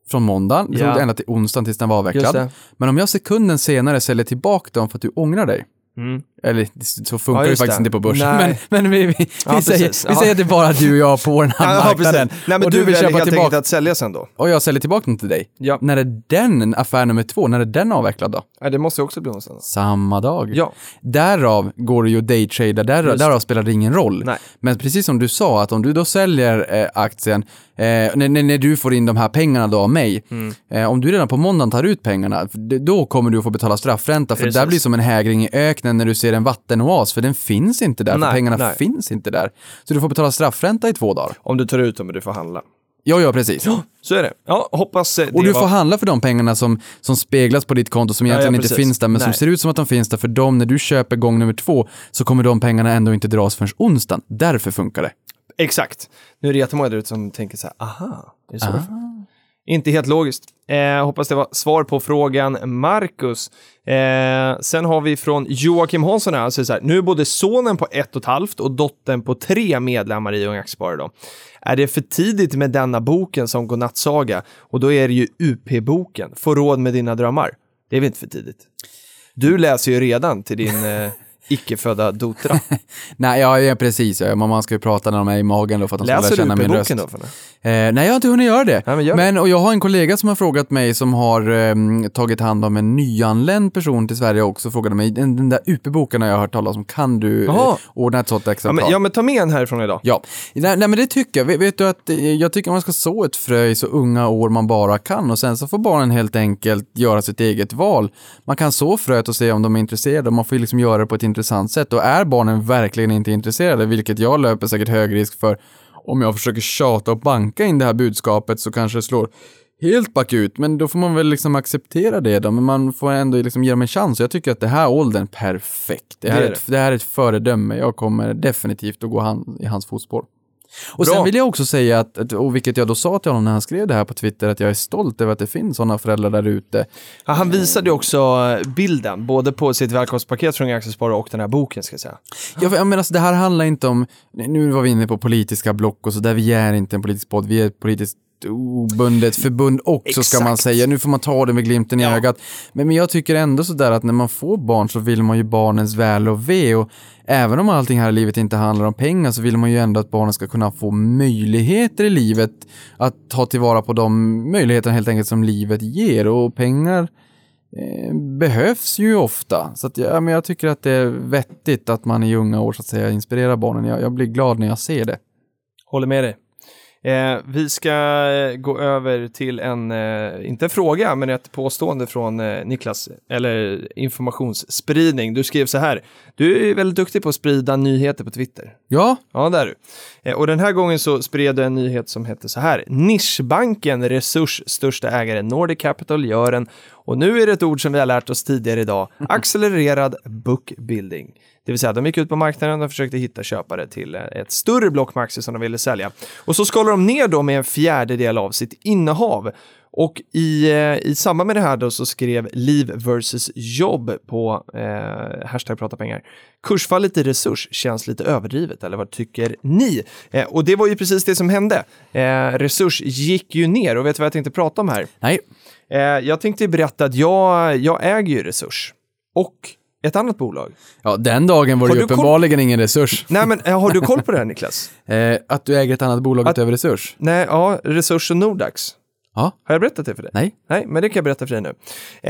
från måndagen, det Ja. tog ända till onsdagen tills den var Just avvecklad. det. Men om jag sekunden senare säljer tillbaka dem för att du ångrar dig, Mm. Eller så funkar Ja, det faktiskt det. inte på börsen. Nej. Men, men vi, vi, vi, Ja, säger, precis. vi Ja. säger att det är bara du och jag på den här Ja, marknaden. precis. Nej, men och du, du vill köpa helt tillbaka. att sälja sen då? Och jag säljer tillbaka den till dig. Ja. När är den, affär nummer två, när är den avvecklad då? Nej, det måste också bli någonstans. Samma dag. Ja. Därav går det ju att daytrada, där, därav spelar det ingen roll. Nej. Men precis som du sa, att om du då säljer eh, aktien, eh, när, när, du får in de här pengarna då av mig, Mm. eh, om du redan på måndagen tar ut pengarna, då kommer du att få betala straffränta, för det där Precis. blir som en hägring i öknen när du ser en vattenoas, för den finns inte där, Nej, för pengarna nej. finns inte där. Så du får betala straffränta i två dagar. Om du tar ut dem och du får handla. Ja, ja, precis. Så är det. Ja, hoppas eh, det Och du var... får handla för de pengarna som, som speglas på ditt konto som Ja, egentligen ja, inte precis. finns där, men som Nej. ser ut som att de finns där. För dem, när du köper gång nummer två, så kommer de pengarna ändå inte dras förrän onsdagen. Därför funkar det. Exakt. Nu är det jättemånga där ute som tänker så här, aha, är det så det funkar? Inte helt logiskt. Eh, hoppas det var svar på frågan, Marcus. Eh, sen har vi från Joakim Hansson här, alltså så här, nu är både sonen på ett och ett halvt och dottern på tre medlemmar i Unga Aktiesparare då. Är det för tidigt med denna boken som godnattsaga? Och då är det ju UP-boken, Få råd med dina drömmar. Det är väl inte för tidigt? Du läser ju redan till din eh, icke-födda dotra. Nej, ja, precis. Ja, man man ska ju prata när de är i magen då för att de ska lära Läser du känna min röst. UP-boken då? Fanny? Eh, nej, jag har inte hunnit göra det. Nej, men gör det. men, och jag har en kollega som har frågat mig som har ehm, tagit hand om en nyanländ person till Sverige också. Frågade mig, den, den där UP-boken har jag hört talas om, kan du eh, ordna ett sånt Ja exemplar? men, ja, men ta med en härifrån idag. Ja, nej, nej men det tycker jag. Vet, vet du att eh, jag tycker man ska så ett frö i så unga år man bara kan och sen så får barnen helt enkelt göra sitt eget val. Man kan så fröet och se om de är intresserade och man får liksom göra det på ett intressant sätt och är barnen verkligen inte intresserade, vilket jag löper säkert hög risk för om jag försöker tjata och banka in det här budskapet så kanske det slår helt bakut, men då får man väl liksom acceptera det då, men man får ändå liksom ge dem en chans. Jag tycker att det här åldern, perfekt. Det här, Det är ett, det här är ett föredöme. Jag kommer definitivt att gå han, i hans fotspår. Och Bra. sen vill jag också säga att, och vilket jag då sa till honom när han skrev det här på Twitter, att jag är stolt över att det finns sådana föräldrar där ute. Ja, han visade ju också eh, bilden, både på sitt välkomstpaket från Aktiesparare och den här boken ska jag säga. Jag, jag menar, alltså, det här handlar inte om, nu var vi inne på politiska block och så där, vi är inte en politisk podd, vi är ett politiskt obundet förbund också ska man Exakt. säga. Nu får man ta det med glimten i Ja. ögat. Men, men jag tycker ändå sådär att när man får barn så vill man ju barnens väl och ve och även om allting här i livet inte handlar om pengar så vill man ju ändå att barnen ska kunna få möjligheter i livet att ta tillvara på de möjligheterna helt enkelt som livet ger och pengar eh, behövs ju ofta. Så att, ja, men jag tycker att det är vettigt att man i unga år så att säga inspirerar barnen. Jag, jag blir glad när jag ser det. Håller med dig. Eh, vi ska eh, gå över till en, eh, inte en fråga, men ett påstående från eh, Niklas, eller informationsspridning. Du skrev så här, du är väldigt duktig på att sprida nyheter på Twitter. Ja, Ja, där är du. Eh, Och den här gången så spred du en nyhet som hette så här. Nischbanken Resurs största ägare Nordic Capital gör en, och nu är det ett ord som vi har lärt oss tidigare idag, accelererad bookbuilding. Det vill säga, de gick ut på marknaden och försökte hitta köpare till eh, ett större block med aktier som de ville sälja. Och så skalar de ner då med en fjärdedel av sitt innehav. Och i, eh, i samband med det här då så skrev Liv versus jobb på eh, hashtag prata pengar. Kursfallet i resurs känns lite överdrivet, eller vad tycker ni? Eh, och det var ju precis det som hände. Eh, resurs gick ju ner och vet du vad jag tänkte prata om här? nej, Eh, jag tänkte berätta att jag, jag äger ju Resurs och ett annat bolag. ja, den dagen var Har det ju uppenbarligen ingen resurs. Nej, men eh, har du koll på det här Niklas? Eh, att du äger ett annat bolag Att- utöver resurs? Nej, ja, Resurs och Nordax. Ja, Har jag berättat det för dig? nej. Nej, men det kan jag berätta för dig nu.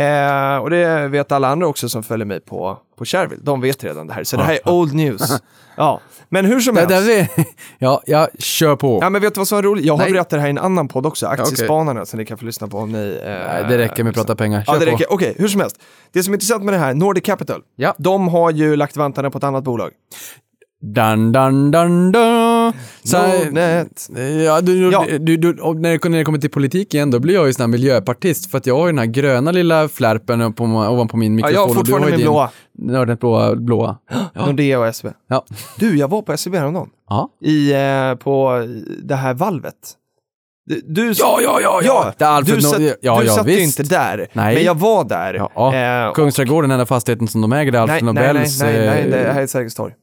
Eh, och det vet alla andra också som följer mig på, på Shareville. De vet redan det här, så det här är old news. Ja, men hur som helst. där vi, ja, jag kör på. Ja, men vet du vad som är roligt? Jag har Nej. berättat det här i en annan podd också. Aktiespanarna, som ni kan få lyssna på om ni... Eh, Nej, det räcker med att prata pengar. Kör Ja, det på. räcker. Okej, hur som helst. Det som är intressant med det här, Nordic Capital, Ja. de har ju lagt vantarna på ett annat bolag. Dan, dan, dan, dan. Så Nordnet. Ja, du, Ja. Du, du, när, det, när det kommer till politik igen, då blir jag ju sån här miljöpartist, för att jag har ju den här gröna lilla flärpen på, ovanpå min Ja, mikrofon. jag har fortfarande min blåa. Ja, den blåa. blåa. Nordea och SEB. Ja. Du, jag var på SEB häromdagen. Ja. I, eh, på det här valvet. Du, Ja, ja, ja, ja. Det är Alfred du satt, ja, du ja, satt ju inte där, Nej. men jag var där. Ja, Eh, och- Kungsträdgården, den enda fastigheten som de äger, det är nej, Alfred nej, nej, Nobels... nej, nej, eh, det här är Sergels torg.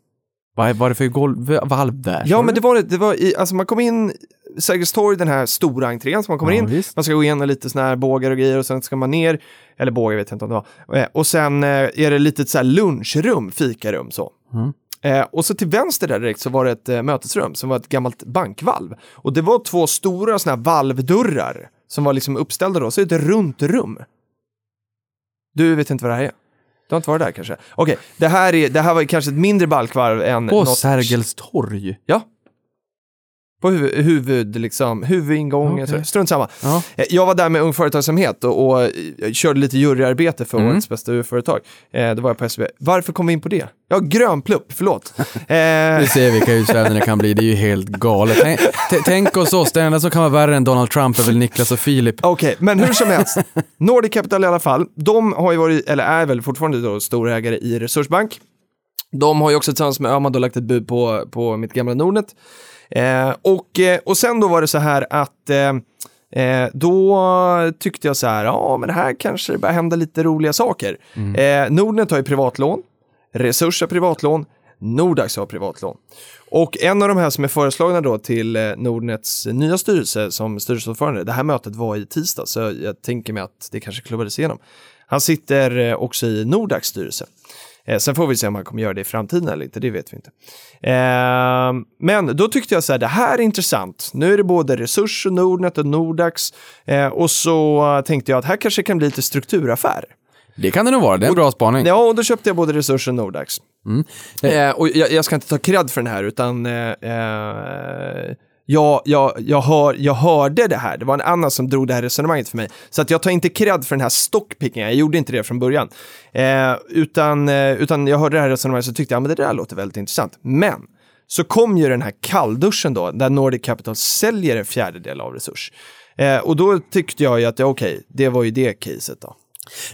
Vad är det för golv, valv där? Ja, men det var det, var i, alltså man kom in Sergels torg, den här stora entrén som man kommer Ja, in. visst. Man ska gå igenom lite sådana här bågar och grejer och sen ska man ner, eller bågar vet jag inte om det var. Eh, Och sen eh, är det lite så här lunchrum, fikarum så. Mm. Eh, och så till vänster där direkt så var det ett eh, mötesrum som var ett gammalt bankvalv. Och det var två stora sådana här valvdörrar som var liksom uppställda då, så är det ett runt rum. Du vet inte vad det här är? Du har inte varit där kanske? Okej, det, här är, det här var kanske ett mindre balkvarv än På något... Sergels torg. Ja. På huvud, huvud liksom, huvudingången, så strunt samma. Ja. Eh, Jag var där med Ung Företagsamhet och, och eh, körde lite juryarbete för Mm. årets bästa UF-företag. Eh, det var jag på SVB. Varför kom vi in på det? Ja, grönplupp, förlåt. Eh, Vi ser vilka utsvävningar det kan bli, det är ju helt galet. Tänk, tänk oss oss, det enda som kan vara värre än Donald Trump är väl Niklas och Filip. Okej, men hur som helst. Nordic Capital i alla fall, de har ju varit, eller är väl fortfarande då storägare i Resursbank. De har ju också tillsammans med Öhman då lagt ett bud på, på mitt gamla Nordnet. Eh, och, eh, och sen då var det så här att eh, eh, då tyckte jag så här, ja men här kanske det börjar hända lite roliga saker. Eh, Nordnet har ju privatlån, Resurs har privatlån, Nordax har privatlån. Och en av de här som är föreslagna då till Nordnets nya styrelse som styrelseordförande, det här mötet var i tisdag så jag tänker mig att det kanske klubbades igenom. Han sitter också i Nordax styrelse. Eh, sen får vi se om han kommer göra det i framtiden eller inte, det vet vi inte. Eh, men då tyckte jag så här, det här är intressant. Nu är det både Resurs och Nordnet och Nordax. Eh, och så tänkte jag att här kanske kan bli lite strukturaffär. Det kan det nog vara, det är en bra spaning. Ja, och då köpte jag både Resurs och Nordax. Mm. Eh, och jag, jag ska inte ta cred för den här, utan eh, eh, jag, jag, jag, hör, jag hörde det här. Det var en annan som drog det här resonemanget för mig. Så att jag tar inte cred för den här stockpickingen, jag gjorde inte det från början. Eh, utan, eh, utan jag hörde det här resonemanget så tyckte jag, men det där låter väldigt intressant. Men så kom ju den här kallduschen då, där Nordic Capital säljer en fjärdedel av Resurs. Eh, och då tyckte jag ju att, ja, okej, det var ju det caset då.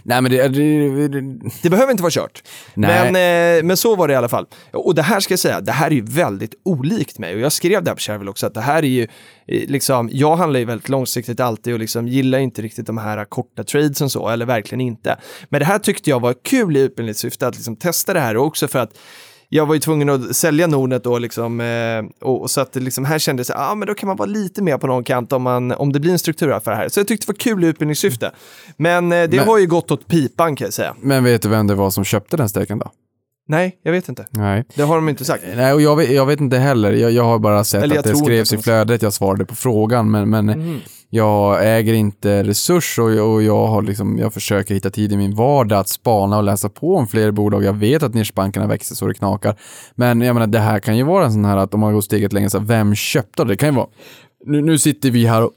Nej men det, det, det, Det behöver inte vara kört. Nej. Men, eh, men så var det i alla fall. Och det här ska jag säga, det här är ju väldigt olikt mig. Och jag skrev det här på Shareville också, att det här är ju, eh, liksom, jag handlar ju väldigt långsiktigt alltid och liksom gillar inte riktigt de här korta tradesen så, eller verkligen inte. Men det här tyckte jag var kul i utbildningssyfte, att liksom testa det här och också för att jag var ju tvungen att sälja Nordnet då liksom, eh, och, och så att det liksom här kändes, ja ah, men då kan man vara lite mer på någon kant om, man, om det blir en strukturaffär här. Så jag tyckte det var kul i utbildningssyfte. Men eh, det Men- har ju gått åt pipan kan jag säga. men vet du vem det var som köpte den steken då? Nej, jag vet inte. Nej. Det har de inte sagt. Nej, och jag vet, jag vet inte heller. Jag, jag har bara sett Eller att det skrevs i flödet, jag svarade på frågan, men, men Mhm. jag äger inte resurs och, jag- och jag, har liksom, jag försöker hitta tid i min vardag att spana och läsa på om fler bolag. Jag vet att nischbankerna växer så det knakar. Men jag menar, det här kan ju vara en sån här att om man går steget längre, så här, vem köpte det? Det kan ju vara, nu, nu sitter vi här och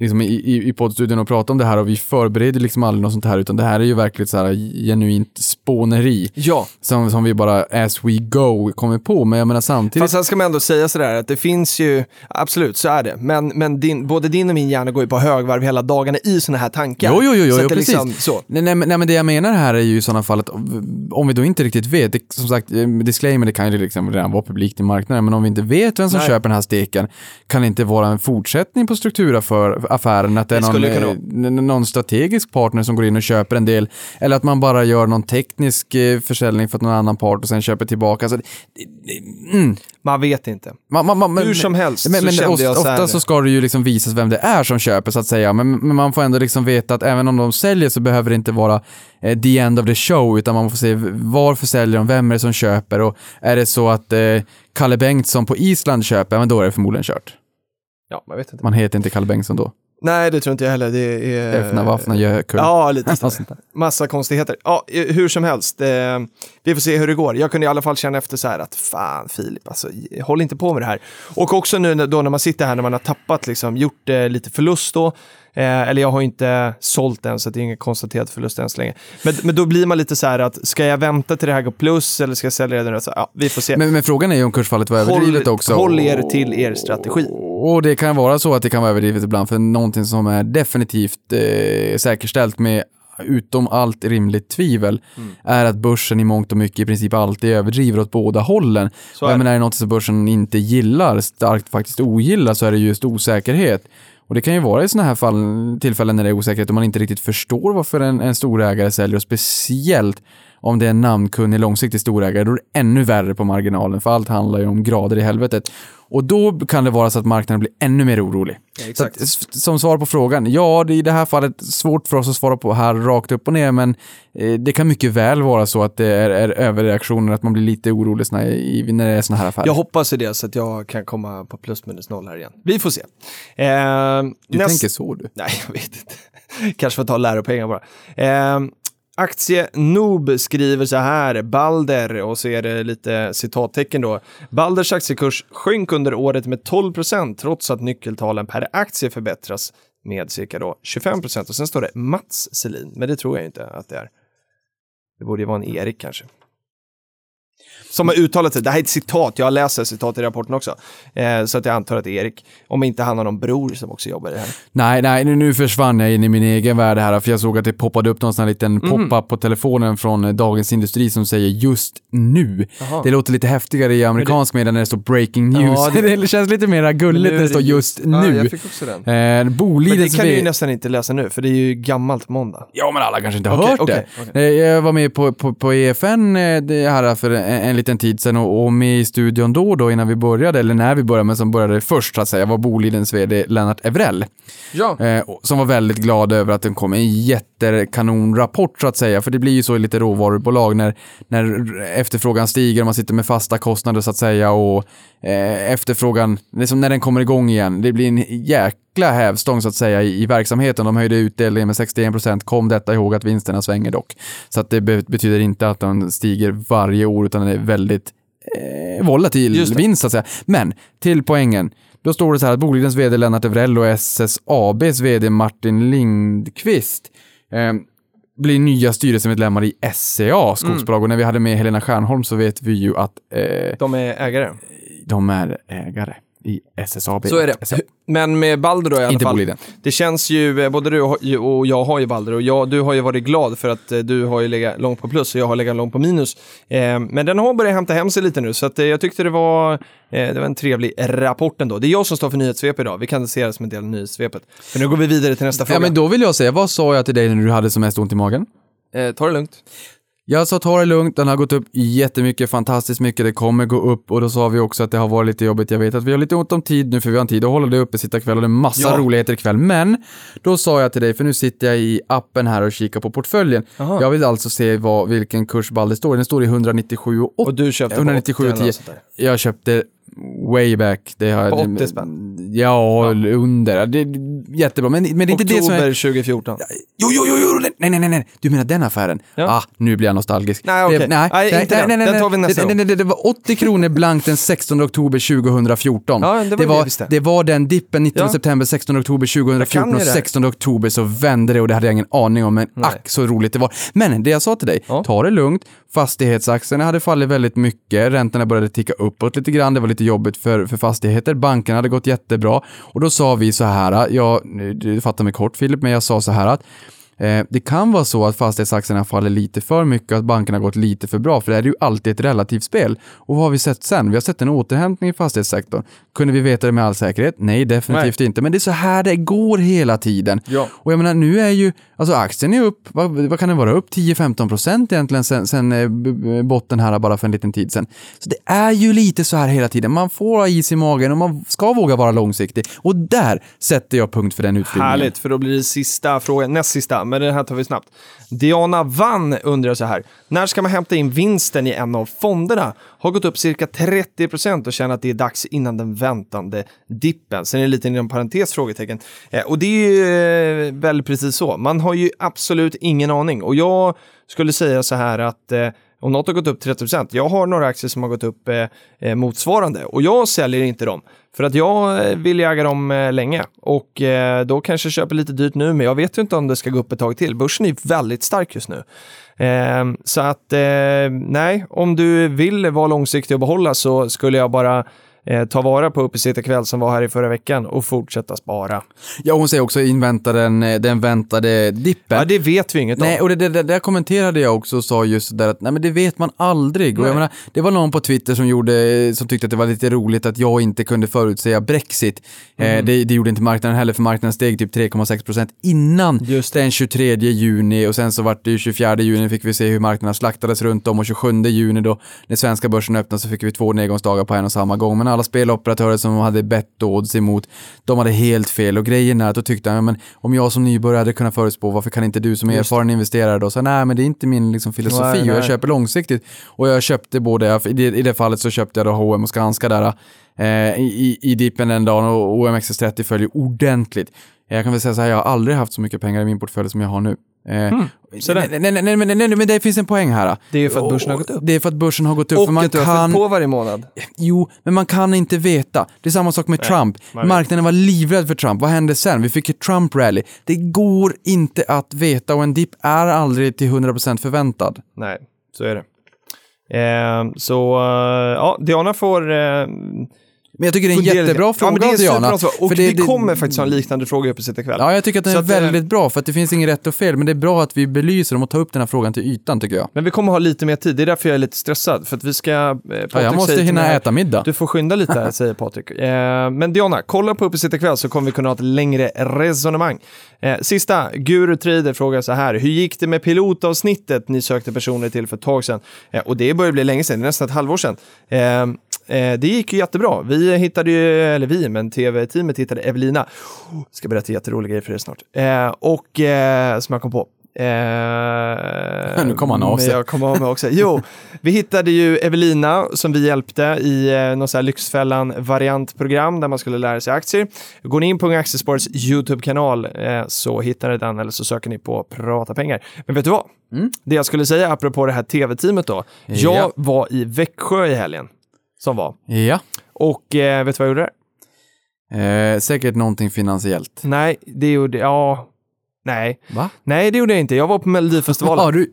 liksom i, i, i poddstudion och pratar om det här och vi förbereder liksom aldrig något sånt här utan det här är ju verkligen så här genuint spåneri Ja, som, som vi bara as we go kommer på. Men jag menar samtidigt fast sen ska man ändå säga sådär att det finns ju, absolut så är det, men, men din, både din och min hjärna går ju på högvarv hela dagarna i sådana här tankar. Jo, jo, jo, jo det precis. liksom, så. Nej, nej, men- nej, men det jag menar här är ju i sådana fall att om vi då inte riktigt vet, det, som sagt, eh, disclaimer, det kan ju liksom redan vara publikt i marknaden, men om vi inte vet vem som Nej. köper den här steken, kan det inte vara en fortsättning på strukturaffären, att det är någon, eh, någon strategisk partner som går in och köper en del, eller att man bara gör någon teknisk eh, försäljning för att någon annan part och sen köper tillbaka. Så, det- det- mm. Man vet inte. Man, man, man, Hur som helst men, så men kände ofta, jag så ofta så ska det ju liksom visas vem det är som köper så att säga. Men, men man får ändå liksom veta att även om de säljer så behöver det inte vara eh, the end of the show utan man får se varför säljer de, vem är det som köper och är det så att eh, Kalle Bengtsson på Island köper, men då är det förmodligen kört. Ja, man vet inte. Man heter inte Kalle Bengtsson då. Nej, det tror inte jag heller. Det är... Öffna vaffna Jökull. Ja, lite sådär. Massa konstigheter. Ja, hur som helst. Eh, vi får se hur det går. Jag kunde i alla fall känna efter så här att fan Filip, alltså håll inte på med det här. Och också nu då när man sitter här när man har tappat, liksom gjort eh, lite förlust då. Eh, eller jag har inte sålt än så det är ingen konstaterad förlust än så länge. Men, men då blir man lite så här att ska jag vänta till det här går plus eller ska jag sälja det? Så, ja, vi får se. Men, men frågan är ju om kursfallet var Håll- överdrivet också. håll er till er strategi. Och det kan vara så att det kan vara överdrivet ibland för någonting som är definitivt eh, säkerställt med utom allt rimligt tvivel Mm. är att börsen i mångt och mycket i princip alltid överdriver åt båda hållen. Så är det. menar, är det något som börsen inte gillar, starkt faktiskt ogillar, så är det just osäkerhet. Och det kan ju vara i sådana här fall, tillfällen när det är osäkerhet och man inte riktigt förstår varför en, en storägare säljer och speciellt om det är en namnkunnig långsiktig storägare, då är det ännu värre på marginalen, för allt handlar ju om grader i helvetet. Och då kan det vara så att marknaden blir ännu mer orolig. Så att, som svar på frågan, ja, det är i det här fallet svårt för oss att svara på här rakt upp och ner, men eh, det kan mycket väl vara så att det är, är överreaktioner, att man blir lite orolig i, när det är såna här affärer. Jag hoppas i det så att jag kan komma på plus minus noll här igen. Vi får se. Eh, du näst- tänker så du? Nej, jag vet inte. Kanske får ta läropengar bara. Eh, Aktie Noob skriver så här, Balder, och så är det lite citattecken då. Balders aktiekurs sjönk under året med 12 procent trots att nyckeltalen per aktie förbättras med cirka då 25 procent. Och sen står det Mats Selin, men det tror jag inte att det är. Det borde ju vara en Erik kanske. Som har uttalat sig, det här är ett citat, jag har läst det citat i rapporten också. Eh, så att jag antar att det Erik. Om inte han har någon bror som också jobbar i det här. Nej, nej, nu, nu försvann jag in i min egen värld här, för jag såg att det poppade upp någon sån här liten Mhm. pop-up på telefonen från eh, Dagens Industri som säger just nu. Jaha. Det låter lite häftigare i amerikansk media när det står breaking news. Ja, det- det... känns lite mer gulligt när det står just Ja, nu. jag fick också den. Eh, Men det kan du ju V- nästan inte läsa nu, för det är ju gammalt måndag. Ja, men alla kanske inte har Okej, hört okej, det. okej. Eh, Jag var med på, på, på EFN eh, det här för en, en liten tid sedan och, och med i studion då och då innan vi började, eller när vi började, men som började först så att säga, var Bolidens vd Lennart Evrell. Ja. Eh, som var väldigt glad över att den kom en jättekanonrapport så att säga. För det blir ju så i lite råvarubolag när, när efterfrågan stiger och man sitter med fasta kostnader så att säga och eh, efterfrågan, det är som när den kommer igång igen, det blir en jäkla hävstång så att säga i, i verksamheten. De höjde utdelningen med 61%, kom detta ihåg att vinsterna svänger dock. Så att det be betyder inte att den stiger varje år utan den är väldigt eh, volatil vinst så att säga. Men till poängen. Då står det så här att Bolidens vd Lennart Evrell och SSABs vd Martin Lindqvist eh, blir nya styrelsemedlemmar i SCA skogsbolag. Och när vi hade med Helena Stjärnholm så vet vi ju att eh, De är ägare. de är ägare i SSAB. Så är det. Men med Balder då i alla Inte fall. Boliden. Det känns ju, eh, både du och jag har ju Balder och jag, du har ju varit glad för att eh, du har ju legat långt på plus och jag har legat långt på minus. Eh, men den har börjat hämta hem sig lite nu så att eh, jag tyckte det var, eh, det var en trevlig rapport ändå. Det är jag som står för nyhetssvep idag, vi kan se det som en del av nyhetssvepet. För nu går vi vidare till nästa fråga. Ja, men då vill jag säga, vad sa jag till dig när du hade som mest ont i magen? eh, ta det lugnt. Jag sa ta det lugnt, den har gått upp jättemycket, fantastiskt mycket, det kommer gå upp och då sa vi också att det har varit lite jobbigt. Jag vet att vi har lite ont om tid nu för vi har en tid att hålla det uppe, sitta kväll och det är massa Ja. roligheter ikväll. Men då sa jag till dig, för nu sitter jag i appen här och kikar på portföljen. Jaha. Jag vill alltså se vad, vilken kurs Balder står i. Den står i 197,80. Och du köpte på 197 80 och eller 10. något sånt där. Jag köpte way back. Det har, På 80 spänn? Ja, under. Det är jättebra. Men, men det är inte det som är... Oktober 2014. Jo, jo, jo, jo, nej, nej, nej, nej, du menar den affären? Ja. Ah, nu blir jag nostalgisk. Nej, okej. Det- nej, Nej, nej, inte nej, nej, nej, Den tar vi nästa det, nej, nej, det var 80 kronor blankt den 16 oktober 2014. Ja, det var det, det var, visste. det var den dippen 19 Ja. september, 16 oktober Jag 2014 kan ju och det här. 16 oktober så vände det och det hade jag ingen aning om, men Nej. ack så roligt det var. Men det jag sa till dig, Ja. ta det lugnt, fastighetsaktierna hade fallit väldigt mycket, räntorna började ticka uppåt lite grann, det var lite jobbigt för, för fastigheter, bankerna hade gått jättebra. Och då sa vi så här, jag, du fattar mig kort Filip, men jag sa så här att det kan vara så att fastighetsaktierna faller lite för mycket och att bankerna gått lite för bra, för det är ju alltid ett relativt spel. Och vad har vi sett sen? Vi har sett en återhämtning i fastighetssektorn. Kunde vi veta det med all säkerhet? Nej, definitivt inte. Men det är så här det går hela tiden. Ja. Och jag menar, nu är ju, alltså aktien är upp, vad, vad kan den vara, upp 10-15 procent egentligen sen, sen eh, botten här bara för en liten tid sen. Så det är ju lite så här hela tiden. Man får ha is i magen och man ska våga vara långsiktig. Och där sätter jag punkt för den utbildningen. Härligt, för då blir det sista frågan, näst sista, men den här tar vi snabbt. Diana Vann undrar så här, när ska man hämta in vinsten i en av fonderna? Har gått upp cirka 30 procent och känner att det är dags innan den väntande dippen. Sen är det lite inom parentes frågetecken. Eh, och det är ju eh, väl precis så, man har ju absolut ingen aning. Och jag skulle säga så här att eh, om något har gått upp 30%, jag har några aktier som har gått upp eh, eh, motsvarande och jag säljer inte dem. För att jag eh, vill äga dem eh, länge och eh, då kanske jag köper lite dyrt nu, men jag vet ju inte om det ska gå upp ett tag till. Börsen är väldigt stark just nu. Ehm, så att eh, nej, om du vill vara långsiktig och behålla så skulle jag bara eh, ta vara på uppesittarkväll som var här i förra veckan och fortsätta spara. Ja, hon säger också invänta den, eh, den väntade dippen. Ja, det vet vi inget Nej, om. och det, det, det där kommenterade jag också och sa just där att nej men det vet man aldrig. Och jag Nej. menar, det var någon på Twitter som, gjorde, som tyckte att det var lite roligt att jag inte kunde förutsäga Brexit. Mm. Eh, det, det gjorde inte marknaden heller för marknaden steg typ 3,6 procent innan Just den 23 juni och sen så vart det ju 24 juni fick vi se hur marknaden slaktades runt om och 27 juni då när svenska börsen öppnade så fick vi två nedgångsdagar på en och samma gång. Men alla speloperatörer som hade bett odds emot, de hade helt fel och grejen är att då tyckte jag, men om jag som nybörjare hade kunnat förutspå, varför kan inte du som Just erfaren investerare då? Så nej, men det är inte min liksom, filosofi Nej, och jag köper långsiktigt. Och jag köpte både, i det, i det fallet så köpte jag då H&M och Skanska där eh, i, i, i dippen den dagen och OMXS30 följer ordentligt. Jag kan väl säga så här, jag har aldrig haft så mycket pengar i min portfölj som jag har nu. Eh, så där. nej, nej, nej, nej, men- nej, nej, men det finns en poäng här. Det är ju för att börsen har gått upp. Det är för att börsen har gått upp. Och för man att du har kan, på varje månad. Jo, men man kan inte veta. Det är samma sak med Trump. Marknaden var livrädd för Trump. Vad hände sen? Vi fick ett Trump-rally. Det går inte att veta och en dipp är aldrig till 100% förväntad. Nej, så är det. Eh, så eh, ja, Diana får eh, Men jag tycker det är en fundera jättebra ja, fråga det är en Diana. Och För vi det- det- kommer faktiskt ha en liknande fråga uppe sitta ikväll. Ja, jag tycker att den Så är eh, väldigt bra för att det finns inget rätt och fel, men det är bra att vi belyser dem och tar upp den här frågan till ytan tycker jag. Men vi kommer ha lite mer tid, det är därför jag är lite stressad. För att vi ska... Eh, Ja, jag måste hinna äta middag. Du får skynda lite här, säger Patrik. Eh, men Diana, kolla på Uppe ikväll så kommer vi kunna ha ett längre resonemang. Eh, sista, Guru Trader frågar så här. Hur gick det med pilotavsnittet ni sökte personer till för ett tag sedan? Eh, och det börjar bli länge sedan, det är nästan ett halvår sedan. Eh, det gick ju jättebra. Vi hittade ju, eller vi, men tv-teamet hittade Evelina. Oh, ska berätta jätteroliga grejer för er snart. Eh, och, eh, som jag kom på. Eh, Nu kom han av sig. Jag kom av mig också. Jo, vi hittade ju Evelina som vi hjälpte i eh, någon sån här Lyxfällan-variantprogram där man skulle lära sig aktier. Går ni in på Aktiesparets YouTube-kanal eh, så hittar ni den eller så söker ni på Prata pengar. Men vet du vad? Det jag skulle säga apropå det här tv-teamet då. Jag Ja. var i Växjö i helgen som var. Ja, Och eh, vet du vad jag gjorde eh, säkert någonting finansiellt. Nej, det gjorde ja. Nej, Va? nej det gjorde jag inte. Jag var på Melodifestivalen. Har du...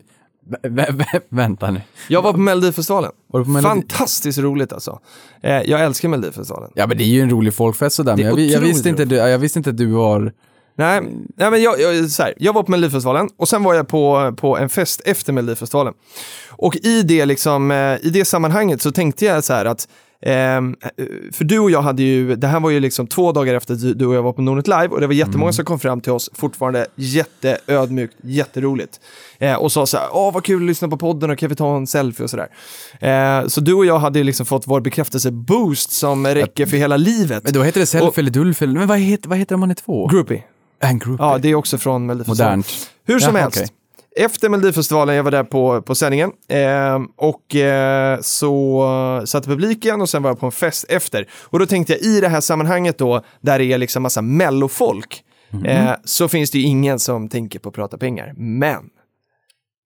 Vä vä vä vänta nu. Jag var på Melodifestivalen. Var du på Melodi- Fantastiskt roligt alltså. Eh, jag älskar Melodifestivalen. Ja, men det är ju en rolig folkfest sådär, men jag, jag, visste inte, du- jag visste inte att du var... Nej, nej men jag, jag, så här, jag var på Melodifestivalen och sen var jag på, på en fest efter Melodifestivalen. Och i det, liksom, eh, i det sammanhanget så tänkte jag så här att ehm, för du och jag hade ju, det här var ju liksom två dagar efter att du- och jag var på Nordnet Live och det var jättemånga som kom fram till oss, fortfarande jätteödmjukt, jätteroligt. Eh, och sa så här, åh vad kul att lyssna på podden och kan vi ta en selfie och sådär. Eh, så du och jag hade ju liksom fått vår bekräftelse-boost som räcker för hela livet. Men då heter det selfie Och- eller dulf eller... Men vad heter, vad heter det om man är två? Groupie. Group. Ja, det är också från Melodifestivalen. Modernt. Hur som Jaha, helst. okej. Efter Melodifestivalen, jag var där på, på sändningen eh, och eh, så satt publiken och sen var jag på en fest efter. Och då tänkte jag i det här sammanhanget då, där det är liksom massa mellofolk, Mhm. eh, så finns det ju ingen som tänker på att prata pengar. Men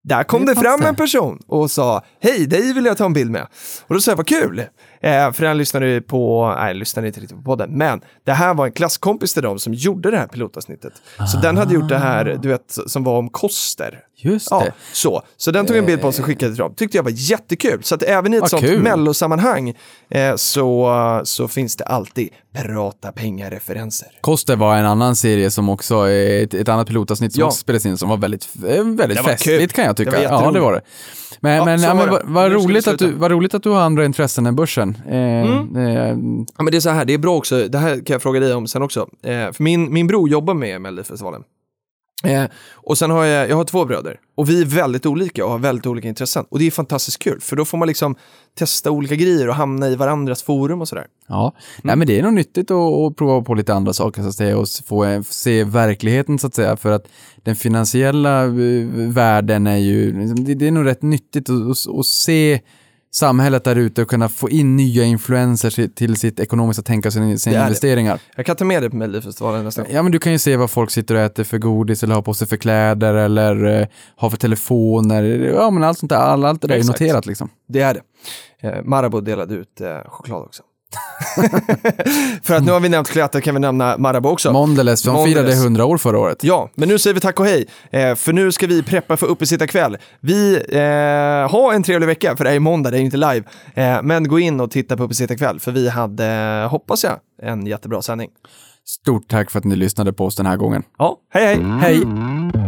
där kom Det det, fram det. en person och sa hej, dig vill jag ta en bild med. Och då sa jag vad kul, eh, för han lyssnade ju på, nej, lyssnade inte riktigt på podden, men det här var en klasskompis till dem som gjorde det här pilotavsnittet. Så den hade gjort det här, du vet, som var om koster. Just Ja, det. så. Så den tog en bild på oss och skickade till dem. Tyckte jag var jättekul. Så att även i ett Vad sånt kul. mellosammanhang eh, så, så finns det alltid prata pengar-referenser. Koster var en annan serie som också, ett, ett annat pilotavsnitt som Ja. också spelades in som var väldigt, eh, väldigt var festligt kul. kan jag tycka. Det var ja, det var det. Men, Ja, men, ja, var men vad, roligt att du, vad roligt att du har andra intressen än börsen. Eh, Mm. eh, Ja, men det är så här, det är bra också, det här kan jag fråga dig om sen också. Eh, för min, min bror jobbar med Melodifestivalen. Eh, och sen har jag, jag har två bröder och vi är väldigt olika och har väldigt olika intressen. Och det är fantastiskt kul, för då får man liksom testa olika grejer och hamna i varandras forum och sådär. Ja, Mm. nej men det är nog nyttigt att, att prova på lite andra saker så att säga och få se verkligheten så att säga för att den finansiella eh, världen är ju, liksom, det, det är nog rätt nyttigt att, att, att se samhället där ute och kunna få in nya influenser till, sitt ekonomiska tänk och sina, Det sina är det. investeringar. Jag kan ta med dig på Melodifestivalen nästa gång. Ja men du kan ju se vad folk sitter och äter för godis eller har på sig för kläder eller eh, har för telefoner. Ja men allt sånt där, all, allt det där är Exakt. noterat liksom. Det är det. Eh, Marabou delade ut eh, choklad också. För att nu har vi nämnt Cleatta kan vi nämna Marabou också. Mondelez, de Mondelez. firade 100 år förra året. Ja, men nu säger vi tack och hej. Eh, för nu ska vi preppa för uppesittarkväll. Vi eh, har en trevlig vecka, för det är ju måndag, det är inte live. Eh, men gå in och titta på uppesittarkväll, för vi hade, eh, hoppas jag, en jättebra sändning. Stort tack för att ni lyssnade på oss den här gången. Ja, hej hej! Hej!